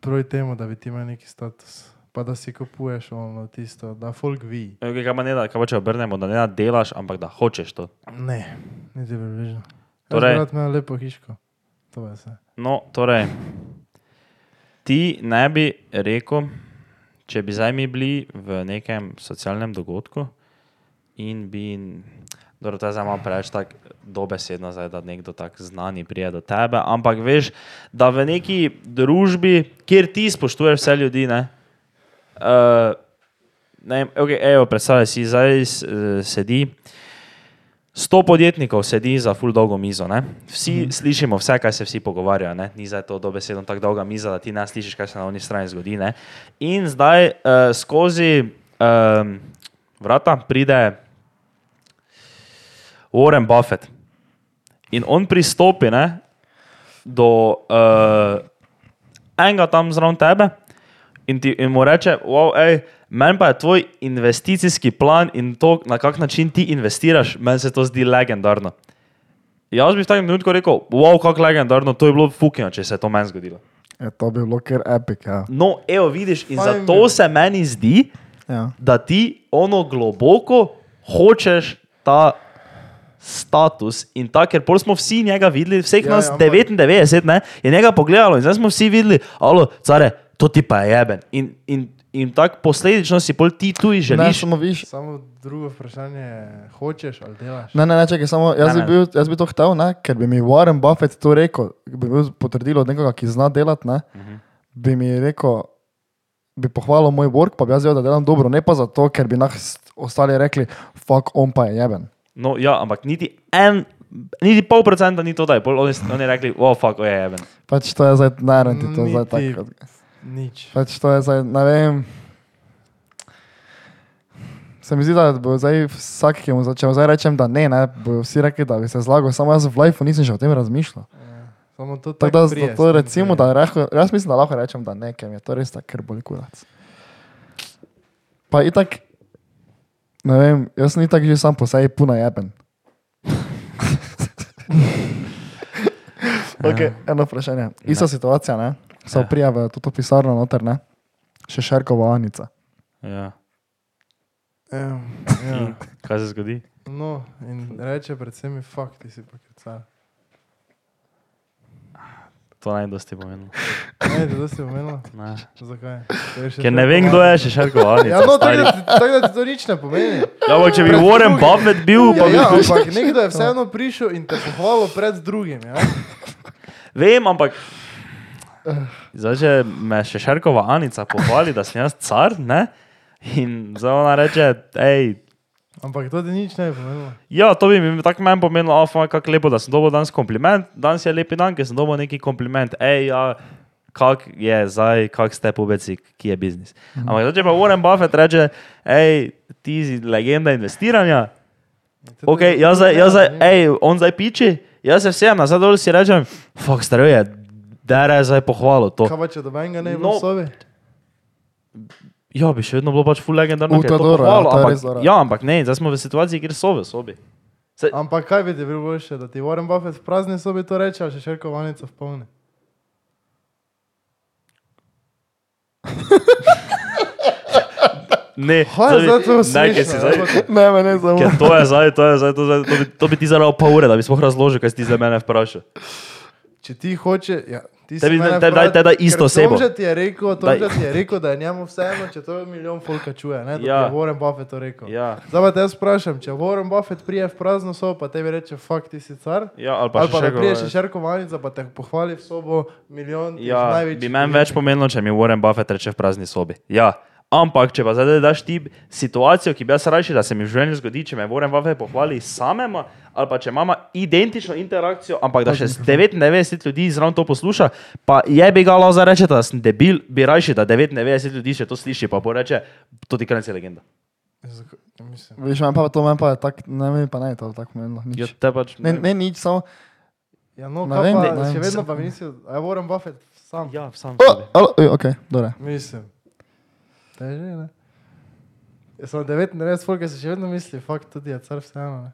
proti temu, da bi ti imel neki status. Pa da si kupuješ ono tisto, da folk vi. Okay, kaj pa ne da, kaj pa če obrnemo, da ne da delaš, ampak da hočeš to. Ne, niti približno. Torej- Torej, imaš lepo hiško. To je vse. No, torej, ti ne bi rekel, če bi zdaj mi bili v nekem socialnem dogodku in bi, dobro, to je zdaj malo preveč tako dobesedno, zdaj, da nekdo tako znani prije do tebe, ampak veš, da v neki družbi, kjer ti spoštuješ vse ljudi, ne, uh, ne okay, evo, predstavljaj si, zdaj eh, sedi. Sto podjetnikov sedi za full dolgo mizo. Ne? Vsi mm -hmm. slišimo vse, kaj se vsi pogovarjajo. Ne? Ni zdaj to dobesedno tako dolga miza, da ti ne slišiš, kaj se na oni strani zgodi. Ne? In zdaj uh, skozi um, vrata pride Warren Buffett. In on pristopi ne, do uh, enega tam zraven tebe in, ti, in mu reče: wow, ej, Meni pa je tvoj investicijski plan in to, na kak način ti investiraš, meni se to zdi legendarno. Jaz bi v takem trenutku rekel: wow, kako legendarno, to je bilo fukino, če se je to meni zgodilo. Je, to bi bilo kar epic. Ja. No, evo, vidiš, in Fajn zato bi- se meni zdi, Ja. da ti ono globoko hočeš ta status in ta, ker pol smo vsi njega videli, vseh Ja, nas ja, ja, ampak- 99 ne, je njega pogledalo in zdaj smo vsi videli, alo, care, to ti pa je jeben. In, in, in tako posledično si pol ti tu Ne, želiš. samo viš. Samo drugo vprašanje je, hočeš ali delaš? Ne, ne, ne, čakaj, samo jaz, Ne, bi, bil, jaz bi to hotel, ne, ker bi mi Warren Buffett to rekel, bi bil potrdilo od nekoga, ki zna delati, ne, Mhm. bi mi rekel, bi pohvalil moj work, pa bi jaz vedel, da delam dobro, ne pa zato, ker bi nas ostali rekli, fuck, on pa je jeben. No, ja, ampak niti en, niti pol procenta ni to, da je pol, oni, oni rekli, oh, fuck, oh, je jeben. Pač to je zdaj, ne vem, ti to zdaj Niti- tako. Nič. Pač to je zdaj, ne vem. Se mi zdi, da bo zdaj vsak, ki mu za- če mu zdaj rečem, da ne, ne, bojo vsi rekli, da bi se zlagal, samo jaz v lifeu nisem še o tem razmišljal. Ja. Samo to Tako da prije, tem recimo, da reho, jaz mislim, da lahko rečem, da ne, ker mi je to res tako, ker boli kurac. Pa itak, ne vem, jaz sem itak že sam po sebi puna jeben. ok, eno vprašanje. Ista situacija, ne? Se Ja. prijave, to, to pisarno noter, ne? Še šerkova Anica. Ja. Ja, ja. Kaj se zgodi? No, in reče predvsem, fakt, ti si pa kricar. To naj dosti pomenilo. Ne, da si omenil. Ne. Zakaj? Ker ne vem, kdo je še šarkovalnik. Ja, no, tako da, tako da ti to nič ne pomeni. Ja, ampak če bi Pred Warren drugim. Buffett bil, Ja, pa bi ja, ampak nekdo je vseeno prišel in te pohvalil pred drugim. Ja? Vem, ampak. Zdaj, če me še Šerkova Anica pohvali, da sem jaz car, ne? In zdaj ona reče, hej, Ampak to ti nič ne bi pomenilo. ja, to bi mi tako meni pomenilo, oh, kako lepo, da sem dobil danes kompliment. Danes je lepi dan, ker sem dobil neki kompliment. Hej, ja, kak je zdaj, kak ste pobeci, ki je biznis. Ampak zdaj, če pa Warren Buffett reče, hej, ti si legenda investiranja, Ok, jaz zdaj, jaz zdaj, ej, on zdaj piči, jaz se vsem nazaj dol si rečem, fuck, staro je, dere zdaj pohvalo to. Kaj pa če dobenega ne bi No. sobi? Ja, bi še vedno bilo pač full legendarno, U, ker to je je to dobro, ja, pohvalo, je ampak, dobro. ja, ampak ne, zdaj smo v situaciji, kjer so v sobi. Se, Ampak kaj bi ti bilo boljše, da ti Warren Buffett v prazni sobi to reče, ali še šerkovalnica v polni? ne, je zdaj to smešno? zdaj? Ne, me ne ker to je zdaj, to je zdaj, to, zdaj, to, bi, to bi ti zaral pol ure, da bi sploh razložil, kaj si ti za mene vprašal. Če ti hoče, ja, Tebi- mene te- daj- te daj isto osebo. Tomže ti je rekel, Daj. Tomže ti je rekel, da je njemu vseeno, če to milijon folka čuje, ne, Ja. je Warren Buffett to rekel. Ja, Zdaj pa te jaz vprašam, če Warren Buffett prije v prazno sobo, pa tebi reče, fakt ti si car, ja, ali pa ali pa še prije še šerkovalnica, pa te pohvali v sobo milijon. Ja, največjih bi meni več pomenilo, če mi Warren Buffett reče v prazni sobi. Ja. Ampak, če pa zdaj daš ti situacijo, ki bi jaz rajši, da se mi v življenju zgodi, če me Warren Buffett pohvali samemu, ali pa če imamo identično interakcijo, ampak da še z 99 ljudi zraven to posluša, pa je bi ga laza reče, da sem debil, bi rajši, da 99 ljudi še to sliši, pa bo reče, to ti krenci legenda. Mislim. Veš, meni pa to meni pa je tako, ne vem pa ne, to tako menilo. Ja, te pač, Ne, ne, nič, samo. Ja, no, Ne vem, pa, ne, še vedno pa mi nisi, a je Warren Buffett sam. Ja, sam O, sebi. alo, oj, ok, dobro. Mislim. Teže, ne? Jaz sem 99 folk, se še vedno misli, fakt tudi je car vseeno, ne?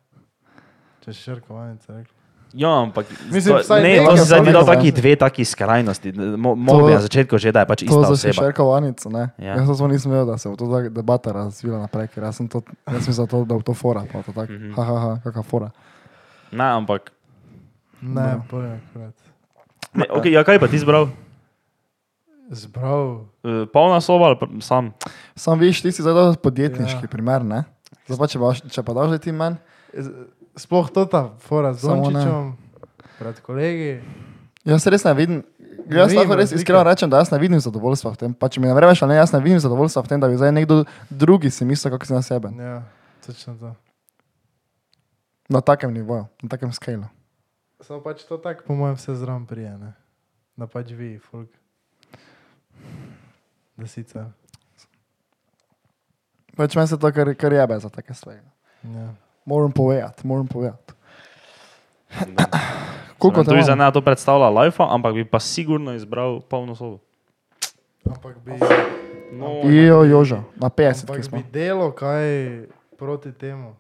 Če še šerkovalnica rekla. Ja, ampak Mislim, to, ne, to si zdaj je mi dal nekaj, taki ja. dve taki skrajnosti. Mo- Mogoče na začetku že, da je pač To ista za oseba. šerkovanico, ne. Ja. Jaz samo nisem vedel, da se bo to ta debata razvila naprej, ker jaz sem to, jaz sem za to, da bo to fora, pa to tako, Mhm. ha, ha, ha, kakva fora. Ne, ampak, Ne, No. bolje akkurat. ne, okay, ja, kaj pa ti zbral? Zbral. Eh, Polna soba ali pa sam? Sam veš, ti si zdaj podjetniški Ja. primer, ne? Zdaj pa če, baš, če pa daš ti Z- Sploh to ta fora z Samo ne. Dončićem, pred kolegi. jaz res ne vidim, jaz vidim lahko res razlike. iskreno rečem, da jaz ne vidim zadovoljstva v tem. Pa če mi ne verjameš, ali ne, jaz ne vidim zadovoljstva v tem, da bi zdaj nekdo drugi si mislil, kako si na sebe. Ja, točno to. Na takem nivoju, na takem skalu. Samo pač to tako, po mojem, vse zraven prije, ne? Da pač vi, folk. Da sicer. Pač meni se to kar, kar jebe za take stvari. Ja. Moram povedati, moram povedati. Koliko ti te za ne to predstavlja life, ampak bi pa sigurno izbral polno sobo. Ampak bi, No, Jo, jožo, na 50, ampak bi delo kaj proti temu.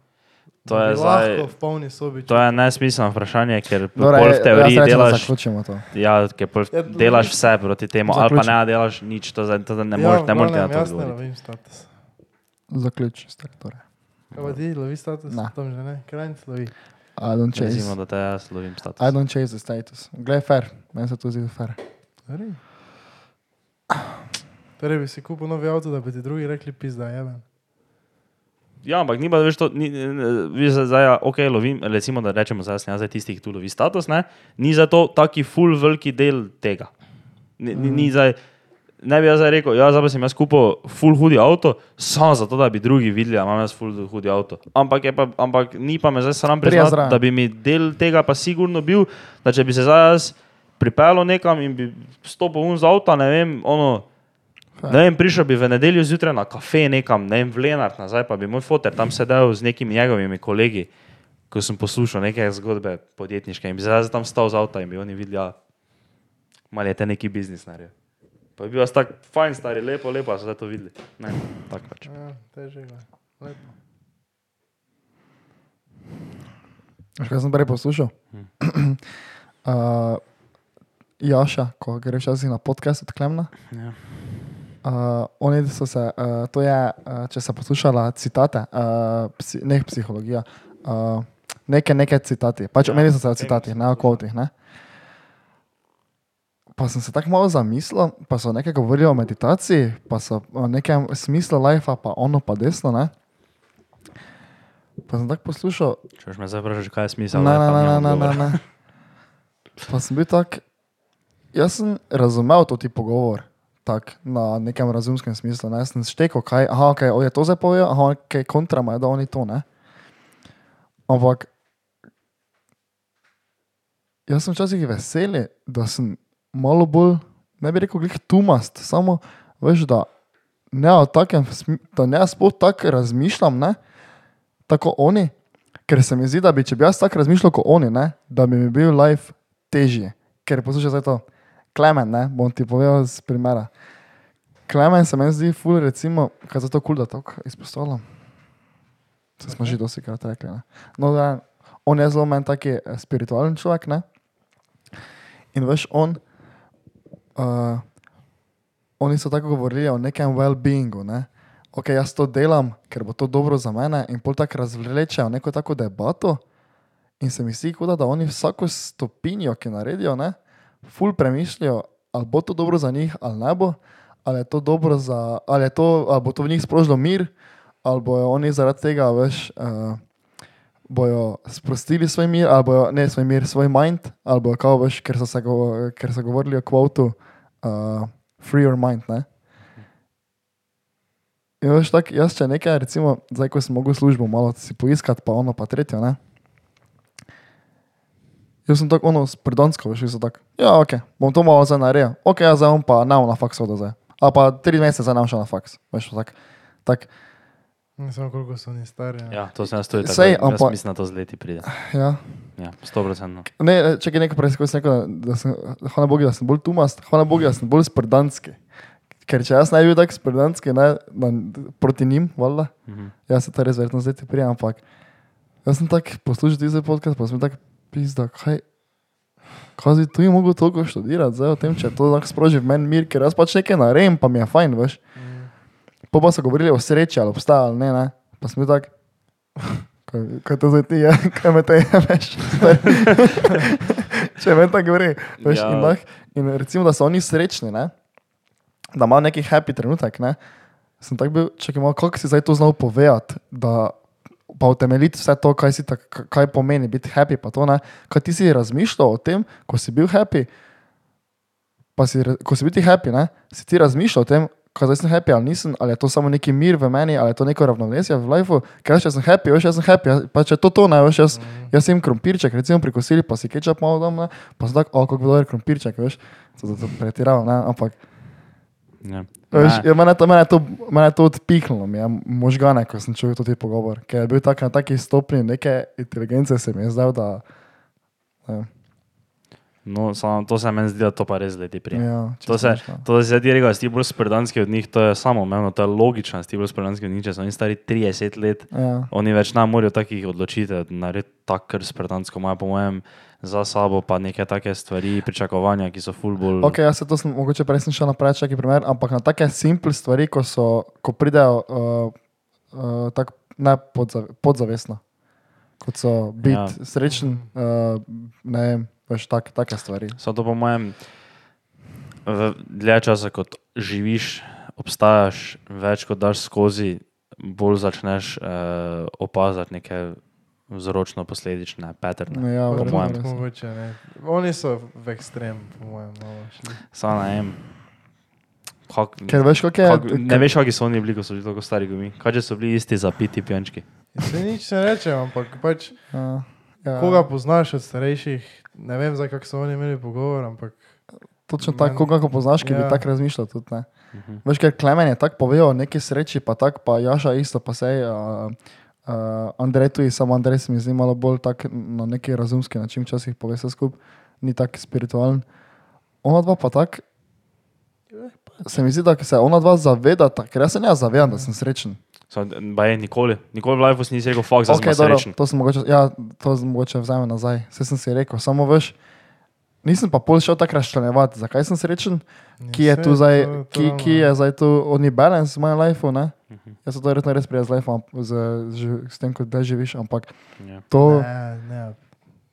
To je bi zdaj- Lahko v polni sobi. to je nesmiselno vprašanje, ker Dobra, pol v teoriji jaz rečem, da delaš, to. ja, ker pol Ja, delaš vse proti temu, ali pa ne delaš nič, to, zdaj- to ne Ja, moreš v ne moreš na to odgovoriti. Zaključi, torej. Kaj pa ti, lovi status? Ne. Tam že ne, krajnc lovi. I don't chase. Recimo, da te jaz lovim status. I don't chase the status. Glej, fair, meni se to zdi fair. Torej. Torej bi si kupil novi avto, da bi ti drugi rekli pizda, jeben. Ja, ampak ni pa, veš, to, ni, ne, veš, zdaj, ja, ok, lovim, recimo, da rečemo, zdaj jaz zdaj tisti, ki tu lovi status, ne, ni za to taki full veliki del tega. Ni, ni, ni zdaj, ne bi jaz rekel, ja, zdaj pa sem jaz kupil full hudi avto, samo zato, da bi drugi videli, da imam jaz full hudi avto. Ampak, pa, ampak ni pa me zdaj sram priznati, da bi mi del tega pa sigurno bil, da če bi se zdaj jaz pripeljal nekam in bi stopil un z avta, ne vem, ono. Ne vem, prišel bi v nedeljo zjutraj na kafe nekam, ne vem, v Lenart nazaj, pa bi moj foter tam sedel z nekimi njegovimi kolegi, ko sem poslušal neke zgodbe podjetniške in bi zdaj tam stal z avta in bi oni videli, ja, malo je te neki biznis naredil. Pa bi bil jaz tak fajn, stari, lepo, lepo, so zdaj to videli. Ne, tako pač. Ja, teže ga. Lepo. Kaj sem prej poslušal? Hm. uh, Jaša, ko gre včasih na podcast od Klemna. Ja. Uh, oni so se, uh, to je, uh, če se poslušala citate, uh, psi, ne psihologija, uh, neke, neke citati, pač Ja, omenili so se o citatih, ne o kvotih. Ne? Pa sem se tako malo zamislil, pa so nekaj govorili o meditaciji, pa so o nekem smislu life, pa ono pa desno. Ne? Pa sem tako poslušal, Če me zdaj vprašal, kaj je smisel, Ne, ne, ne, ne, ne, ne. Pa sem bil tak, jaz sem razumel to ti pogovor, tak, na nekem razumskem smislu. Ne? Jaz Sem štekel, kaj aha, okay, o, je to zdaj povedal, aha, kaj kontra ima, da oni to ne. Ampak jaz sem včasih vesel, da sem malo bolj, ne bi rekel, glih tumast, samo veš, da ne o takem, da ne sploh tako razmišljam, ne, tako oni. Ker se mi zdi, da bi, če bi jaz tako razmišljal kot oni, ne, da bi mi bil life težji. Ker poslušaj zdaj to. Klemen, ne, bom ti povedal z primera. Klemen se meni zdi ful, recimo, kaj za to kul, da tako izpostavljam. Se smo že dosti krat rekli. Ne. No, da, on je zelo meni taki eh, spiritualen človek, ne. In veš, on, uh, oni so tako govorili o nekem well-beingu, ne. Ok, jaz to delam, ker bo to dobro za mene, in pol tako razvlečejo neko tako debato. In se mi zdi, kot da, oni vsako stopinjo, ki naredijo, ne, ful premišljajo, ali bo to dobro za njih, ali ne bo, ali je za, ali, je to, ali bo to v njih sprožilo mir, ali bojo oni zaradi tega, veš, uh, bojo sprostili svoj mir, ali bojo, ne svoj mir, svoj mind, ali bojo, kao, veš, ker so, se ker so govorili o kvotu, uh, free your mind, ne. In veš, tak, jaz če nekaj, recimo, zdaj, ko sem mogel službo malo si poiskati, pa ono, pa tretjo, ne. Jaz sem tako ono spredansko, veš, so tako, ja, ok, bom to malo zdaj naredil, ok, jaz zdaj bom pa bom na faks hodil zdaj. A pa tri mesece zdaj ne bom šel na faks, veš, tak, tak, Ne vem, koliko so oni stari. ne. Ja, to se nas tudi tako. Sej, Jaz ampak- mislim, da to z leti pride. ja. Ja, sto procentno. Ne, če je nekaj preizkus, rekel, da, da sem, hvala Bogu, da sem bolj tumast, hvala Bogu, da sem bolj sprdanski. Ker če jaz ne bi bil tak sprdanski, ne, na, proti njim, valjda, Mhm. jaz se to res verjetno zdaj ti prijem, ampak jaz sem tak poslušal ti za podcast, pa sem tak pizda, kaj, kaj bi tu mogel toliko študirati, zdaj o tem, če to tako sproži v meni mir, ker jaz pač nekaj naredim, pa mi je fajn, veš. Mm. Po pa so govorili o sreči, ali obstaja ali ne, ne. pa sem bil tak, kaj, kaj to zdaj ti je, kaj me te jemeš. Če me tako gre, veš, Ja. in, tak, in recimo, da so oni srečni, ne? da imajo neki happy trenutek, ne? sem tak bil, čakaj malo, kako si zdaj to znal povedati, da pa utemeljiti vse to, kaj, tak, kaj pomeni biti happy, pa to ne. Kaj ti si razmišljal o tem, ko si bil happy, pa si, ko si bil ti happy, ne? si ti razmišljal o tem, kaj zdaj sem happy ali nisem, ali je to samo neki mir v meni, ali je to neko ravnovesje v lifeu, ker jaz sem happy, veš, jaz sem happy, jaz- pa če to to, ne, veš, jaz, jaz sem krompirček, recimo pri kosili, pa si kečap malo dom, ne, pa sem tak, o, kako dober krompirček, veš, to, to, pretiravam, ne, ampak, Ja. veš, Ne. je, mene, to, mene, to, mene to odpihnilo, mi je možgane, ko sem čutil to ti pogovor, ker je bil tak na taki stopni neke inteligence, se mi je zdel, da, ne, No, samo to se meni zdi, da to pa res leti pride. ja, To se, to, da si zdaj ti rekel, da si ti bolj sprdanski od njih, to je samo umevno, to je logično, da si ti bolj sprdanski od njih, če so oni stari 30 let. Ja. Oni več ne morajo takih odločitev narediti tako, ker sprdansko imajo, po mojem, za sabo pa neke take stvari, pričakovanja, ki so full bolj. Ok, jaz se to sem, mogoče prej sem šel naprej, čakaj primer, ampak na take simple stvari, ko, so, ko pridejo uh, uh, tako ne podza, podzavestno, kot so biti ja. srečen, uh, ne vem, veš, tak, take stvari. So to po mojem, v dlje časa, kot živiš, obstajaš, več kot daš skozi, bolj začneš uh, opazati neke vzročno-posledične patterne. Ja, po verjetno, mojem. res. Mogoče ne. Oni so v ekstrem, po mojem, malo šli. Samo ne vem. Kak, Ker veš, kako je. kak, ne veš, kakšni so oni bili, ko so bili tako stari kot mi. Kaj so bili isti zapiti pijančki? Se nič ne reče, ampak pač, Ja, ja, koga poznaš od starejših, ne vem, zdaj kako so oni imeli pogovor, ampak Točno tako, koga ko poznaš, ki ja. bi Ja. tako razmišljal. Tudi, ne. Mhm. Veš, ker Klemen je tako povedal neki sreči, pa tako, pa Jaša isto, pa sej. Uh, Uh, Andrej tu je, samo Andrej se mi zdi malo bolj tak na neki razumski način, včasih pove vse skupaj, ni tako spiritualen. Ona dva pa tako, se mi zdi, da se ona dva zavedata, ker jaz se ne zavedam, da sem srečen. So, ba je nikoli, nikoli v life si nisi rekel, fuck, zdaj Okay, sem srečen. to sem mogoče, ja, to sem mogoče vzame nazaj, vse sem si rekel, samo veš, nisem pa pol šel tako razčlenjevati, zakaj sem srečen, ki je tu zdaj, ki, ki je zdaj tu oni balance v mojem lifeu, ne? Mhm. Jaz se to verjetno res prijaz z lifeom, z, z, s tem, kot da živiš, ampak Ja. to Ne, ne,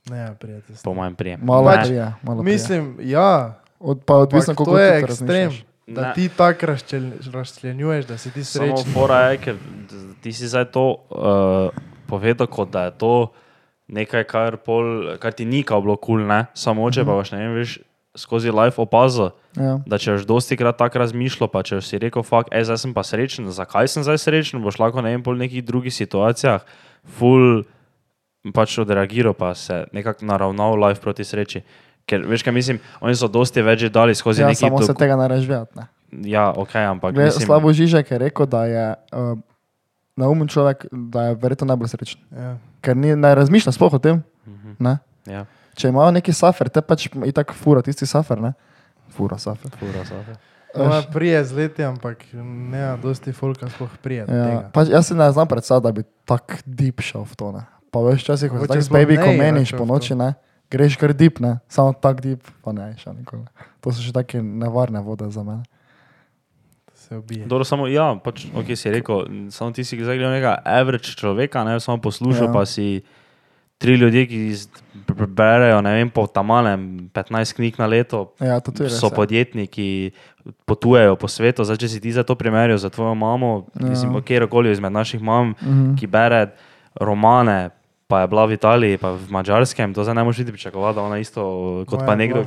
ne, prijatelj. Po mojem prijem. malo Pač, prije, malo prije. Mislim, ja, Od, pa odvisno, koliko to je ekstrem. razmišljaš. Da Ne. ti tako razčel- razčlenjuješ, da si ti Samo srečen. fora je, ker ti si zdaj to uh, povedal, kot da je to nekaj, kar, pol, kar ti ni kao bilo kul, cool, ne? samo če pa boš ne vem, veš, skozi life opazil, Ja. da če boš dosti krat tako razmišljal, pa če si rekel, fuck, ej, zdaj sem pa srečen, zakaj sem zdaj srečen, boš lahko ne vem, pol v nekih drugih situacijah, full pač odreagiral, pa se nekako naravnal life proti sreči. Ker veš, kaj mislim, oni so dosti več že dali skozi Ja, neki samo se dok- tega ne razvijati. Ne. Ja, ok, ampak Gled, mislim, Slavo Žižek je rekel, da je uh, naumen človek, da je verjetno najbolj srečen. Ja. Ker ni, ne razmišlja sploh o tem. Mhm. Ne. ja, Če imajo neki safer, te pač itak fura, tisti safer, ne? Fura safer. fura, safe. Ona prije z leti, ampak ne, dosti folka sploh prije. Ja, pač jaz si ne znam predstavljati, da bi tako deep šel v to. Ne. Pa veš, časih, ko se tako z baby, ko ne, meniš rače po noči, ne, greš kar deep, ne, samo tako deep, pa ne, še nikoli. To so še take nevarne vode za mene. Se ubije. Dobro, samo, ja, pač, ok, si rekel, samo ti si zdaj gledal nekega average človeka, ne samo poslušal, Ja. pa si tri ljudje, ki berejo, ne vem, po tamalem 15 knjig na leto, Ja, res. so ja. podjetniki, potujejo po svetu. Zdaj, če si ti za to primerjal, za tvojo mamo, Ja. ja. mislim, kjerkoli izmed naših mam, Mhm. ki bere romane, pa je bila v Italiji, pa v Mačarskem, to zdaj ne moreš niti pričakovati, da ona isto kot Moja pa nekdo.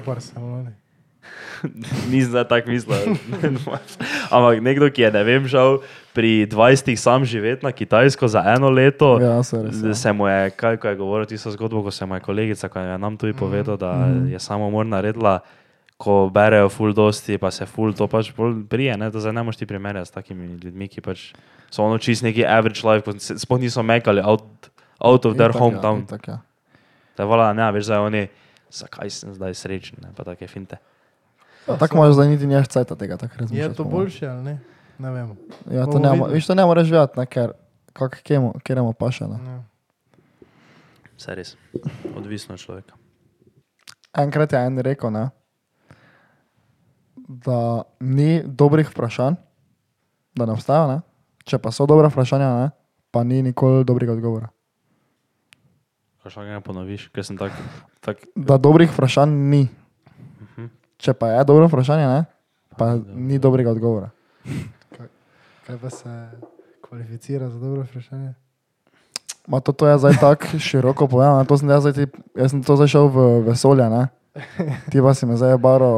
Nisem zdaj tako mislil. Ampak nekdo, ki je, ne vem, šel pri 20 sam živeti na Kitajsko za eno leto, Ja, se res. Ja. se mu je, kaj ko je govoril tisto zgodbo, ko se mu je kolegica, ko je nam tudi povedal, da Mhm. je samomor naredila, ko berejo full dosti, pa se full to pač prije, ne? to zdaj ne moreš ti primerjati s takimi ljudmi, ki pač so ono čist neki average life, sploh niso mekali out, out of their Itak, hometown. Ja, itak, ja. Da je vola, ne, veš, zdaj oni, zakaj sem zdaj srečen, ne, pa take finte. Ja, tako imaš zdaj niti neš cajta tega, tako razmišljaš. Je to boljše ali ne? Ne vem. Ja, to ne, viš, to ne moreš živeti, ne, ker kak kjemu, kjeremu paše. Ne. Ja. Vse res, odvisno od človeka. Enkrat je en rekel, ne, da ni dobrih vprašanj, da ne obstaja, ne. če pa so dobra vprašanja, ne, pa ni nikoli dobrega odgovora. Kaj še enkrat ponoviš, ker sem tak, tak Da dobrih vprašanj ni. Mhm. Če pa je dobro vprašanje, ne, pa ni dobrega odgovora. Kaj pa se kvalificira za dobro vprašanje? Ma to, to je zdaj tako široko povedano, to sem jaz, zdaj, ti, jaz sem to zašel v vesolje, ne. Ti pa si me zdaj baro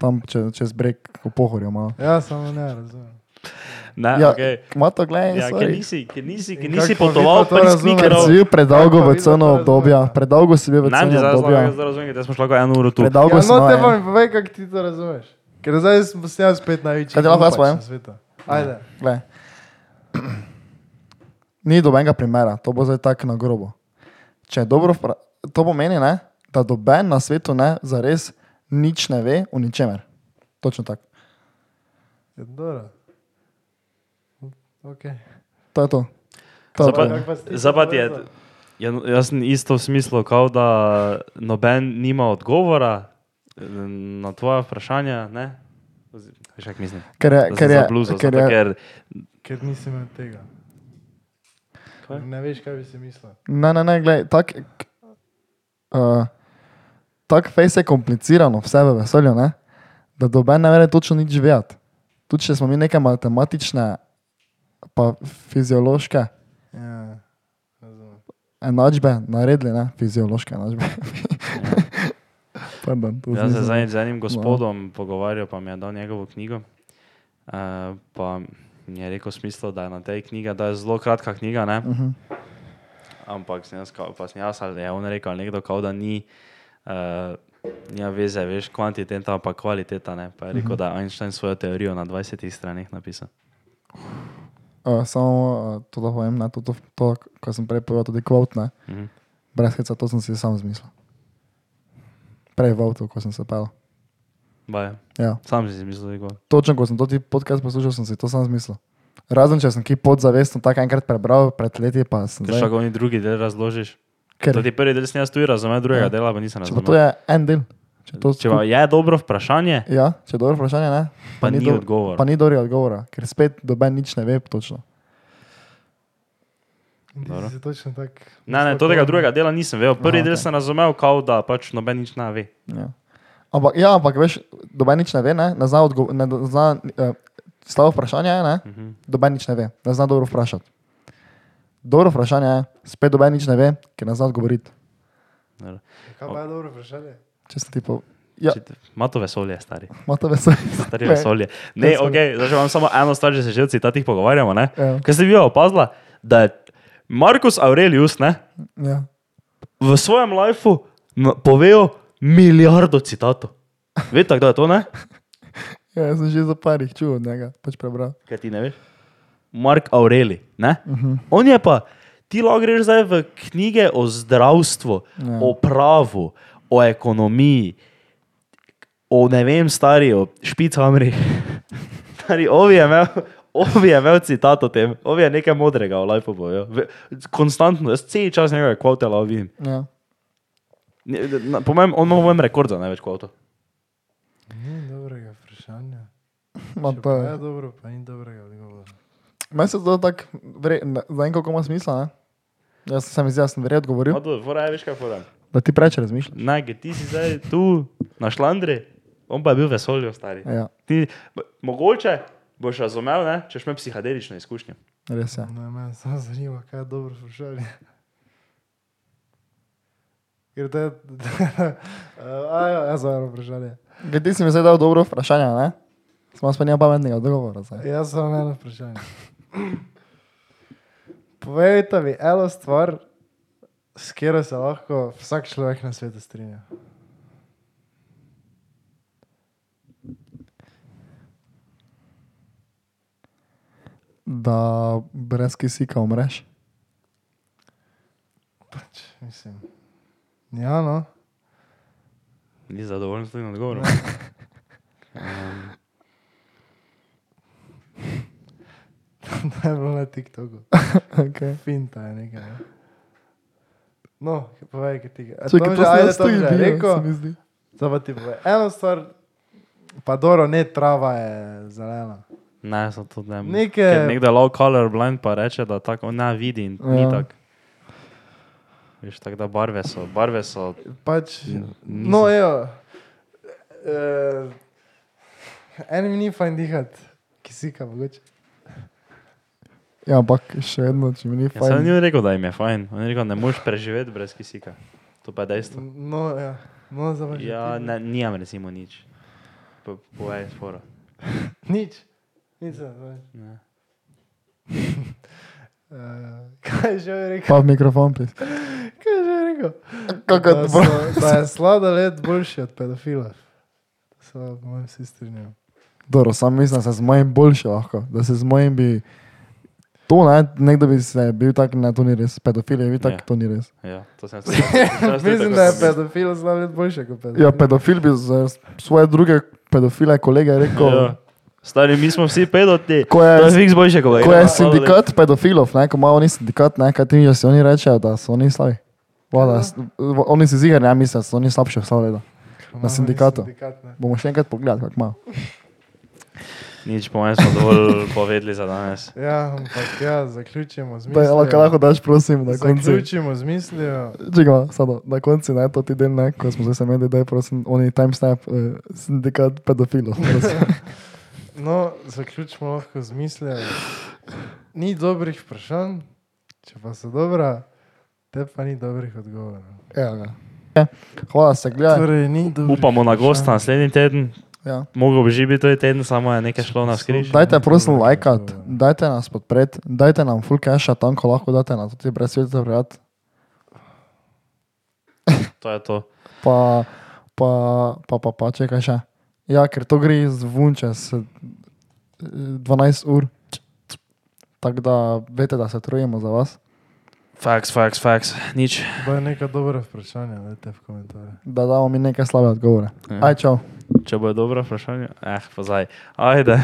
tam čez, čez breg v pohorju malo. Ja, samo ne razumem. Ne, Ja, okay. Ma to gledaj, ja, ker sorry. nisi, ker nisi, ker nisi potoval prek sneakerov. si bil predolgo v ceno obdobja, predolgo si bil v Ne, ceno obdobja. jaz zdaj razumem, ker smo šli eno uro tu. Predolgo Ja, smo. no, te ja. pa mi povej, kako ti to razumeš. Ker zdaj sem postal spet največji. Kaj ti lahko jaz povem? Ajde. Glej. Ni dobenega primera, to bo zdaj tako na grobo. Če je dobro, vpra- to pomeni, ne, da doben na svetu ne, zares nič ne ve o ničemer. Točno tako. Je dobro. Okay. To je to. to, je ja, jaz sem isto v smislu, kao da noben nima odgovora eh, na tvoje vprašanja, ne? Veš, kako mislim? Ker je, ker je, zabluzal, ker je, ker Ker nisem imel tega. Kaj? Ne veš, kaj bi si mislil. ne, ne, ne, gledaj, tak, uh, tak fejs je komplicirano vse v vesolju, ne, da doben ne more točno nič vedeti. Tudi če smo mi neke matematične, pa fiziološke Ja, razumem. enačbe naredili, ne, fiziološke enačbe. Pardon, jaz se zdaj z enim gospodom pogovarjal, pa mi je dal njegovo knjigo. Uh, pa mi je rekel smisel, da je na tej knjigi, da je zelo kratka knjiga, ne? Mhm. Ampak sem jaz, pa sem jaz ali je on rekel, ali nekdo, kao, da ni, uh, nima veze, veš, kvantiteta, pa kvaliteta. Ne? Pa je rekel, da je Einstein svojo teorijo na 20 straneh napisal. Uh, samo uh, to, da povem, ne, to, to, to, kar sem prej povedal, tudi kvot, ne, Mhm. brez heca, to sem si sam zmislil. Prej v avtu, ko sem se pel. Baje. Ja. Sam si si mislil, da je gol. Točno, ko sem to podcast poslušal, sem si to sam zmislil. Razen če sem ki podzavestno tako enkrat prebral pred leti, pa sem Ker še ga oni drugi del razložiš. Ker, ti prvi del sem jaz tu razumel, drugega Ja. dela pa nisem pa to razumel. je en del, Če, to Če pa je dobro vprašanje, Ja, če je dobro vprašanje, ne? pa ni do- odgovora. Pa ni dobrega odgovora, ker spet doben nič ne ve točno. Tak. Ne, ne, tega drugega dela nisem vedel. Prvi Aha, del okej. sem razumel, kao da pač noben nič ne ve. Ja. Ampak, ja, ampak veš, doben nič ne ve, ne, ne zna, odgo- ne do- zna uh, slabo vprašanje je, ne, Mhm. doben nič ne ve, ne zna dobro vprašati. Dobro vprašanje je, spet doben nič ne ve, ker ne zna odgovoriti. Kaj pa je dobro vprašanje? Če sem ti po... Ja, Ima to vesolje, stari. ima to veselje. Stari vesolje. Ne, ok, zdaj imam samo eno stvar, če se že o citatih pogovarjamo. Ne? Ja. Kaj ste vi opazila, da je Markus Aurelius ne, Ja. v svojem lifeu povedal milijardo citatov. Veste, kdo je to, ne? ja, sem že za parih čutil od njega, pač prebral. Kaj ti ne veš? Mark Aureli, ne? Uh -huh. On je pa, ti lahko greš zdaj v knjige o zdravstvu, Ja. o pravu, o ekonomiji, o ne vem, stari, o špicamri. Stari, ovi je imel, ovi je imel citat o tem, ovi je nekaj modrega v povedal. Ve- Konstantno, jaz cel čas njegove kvote lovim. Ja. Na- Po mojem, on ima po mojem rekord za največ kvotov. Ni dobrega vprašanja. Ma pa je. dobro, pa ni dobrega odgovora. Meni se to tako, vre- ne- za en koliko ima smisla, ne? Jaz sem izjasnil, verjetno odgovoril, fora je, veš kaj fora. Da ti preveč razmišljaš. Naj, ker ti si zdaj tu na šlandri, on pa je bil vesolju stari. Ja, Ti, mogoče boš razumel, ne, če imaš psihadelično izkušnjo. res je. Ne, me samo zanima, kaj je dobro vprašanje. Ker to je... Ajo, jaz sem vprašanje. Kaj ti si mi zdaj dal dobro vprašanje, ne? Smo pa nima pametnega odgovora. zdaj. Jaz sem eno vprašanje. Povejte mi eno stvar, s katero se lahko vsak človek na svetu strinja. Da brez kisika umreš. Pač, mislim. Ja, no. Ni zadovoljen s tem odgovorom. Um, To je bilo na TikToku. Okay. Finta je nekaj. Ne? No, povej, kaj ti je. To ajde, sem jaz to že rekel. zdi. Zdaj pa ti povej. Eno stvar, pa dobro, ne trava je zelena. ne, so to ne. Neke- Nekdo je low color blind pa reče, da tako ne vidi in ni Ja. tako. Veš, tako da barve so, barve so. Pač, Nisem. no, evo. Uh, Enim ni fajn dihati, kisika mogoče. Ja, ampak še vedno, če mi ni Ja, sem fajn. ni rekel, da jim je fajn. On je rekel, ne moreš preživeti brez kisika. To pa je dejstvo. No, ja. No, še Ja, ne, nimam recimo nič. Po- Povej, sporo. Nič. Nič se ne. Uh, kaj je že rekel? Pa v mikrofon pis. Kaj je že rekel? Kako da, so, da je sladoled boljši od pedofila. To se po mojem vsi strinjajo. Dobro, sam mislim, da se z mojim boljše lahko, da se z mojim bi... To ne, nekdo bi se bil tak, ne, to ni res. Pedofil je bil tak, Ja. to ni res. Ja, to sem se Mislim, da je pedofil sladoled boljši kot pedofil. Ja, pedofil bi za svoje druge pedofile kolege rekel, Ja. Stari, mi smo vsi pedoti. ko je, To je fiks boljše, ko ga ko je sindikat pedofilov, ne, ko imajo oni sindikat, ne, kaj ti da si oni rečejo, da so oni slabi. Voda, v- oni si zigar ne mislijo, da so oni slabši od sladoleda. Imamo sindikatu. Sindikat. Bomo še enkrat pogledali, kako imajo. Nič, po mojem smo dovolj povedali za danes. Ja, ampak ja, zaključimo z Da, lahko, mislijo. lahko daš, prosim, na koncu. Zaključimo z mislijo. Čekaj, samo na koncu, ne, to ti del, ne, ko smo se menili, da je prosim, oni timestamp, uh, sindikat pedofilov. No, zaključimo lahko z mislijo. Ni dobrih vprašanj, če pa so dobra, te pa ni dobrih odgovorov. Evo ga. Ja, Hvala, se gledaj. Torej, Upamo na gosta naslednji teden. Ja. Mogoče bi že bil to teden, samo je nekaj šlo na skriž. Dajte, prosim, lajkat, dajte nas podpreti, dajte nam full cache, tam, ko lahko date na tudi brez sveta prijat. To je to. Pa, pa, pa, pa, pa, čekaj še. Ja, ker to gre zvon čez eh, 12 ur. Tako da veste, da se trujemo za vas, Faks, faks, faks, nič. To je neka dobra vprašanja, dajte v komentarje. da damo mi nekaj slabe odgovore. Ja. Aj, čau. Če bo dobro vprašanje, eh, pozaj. Ajde.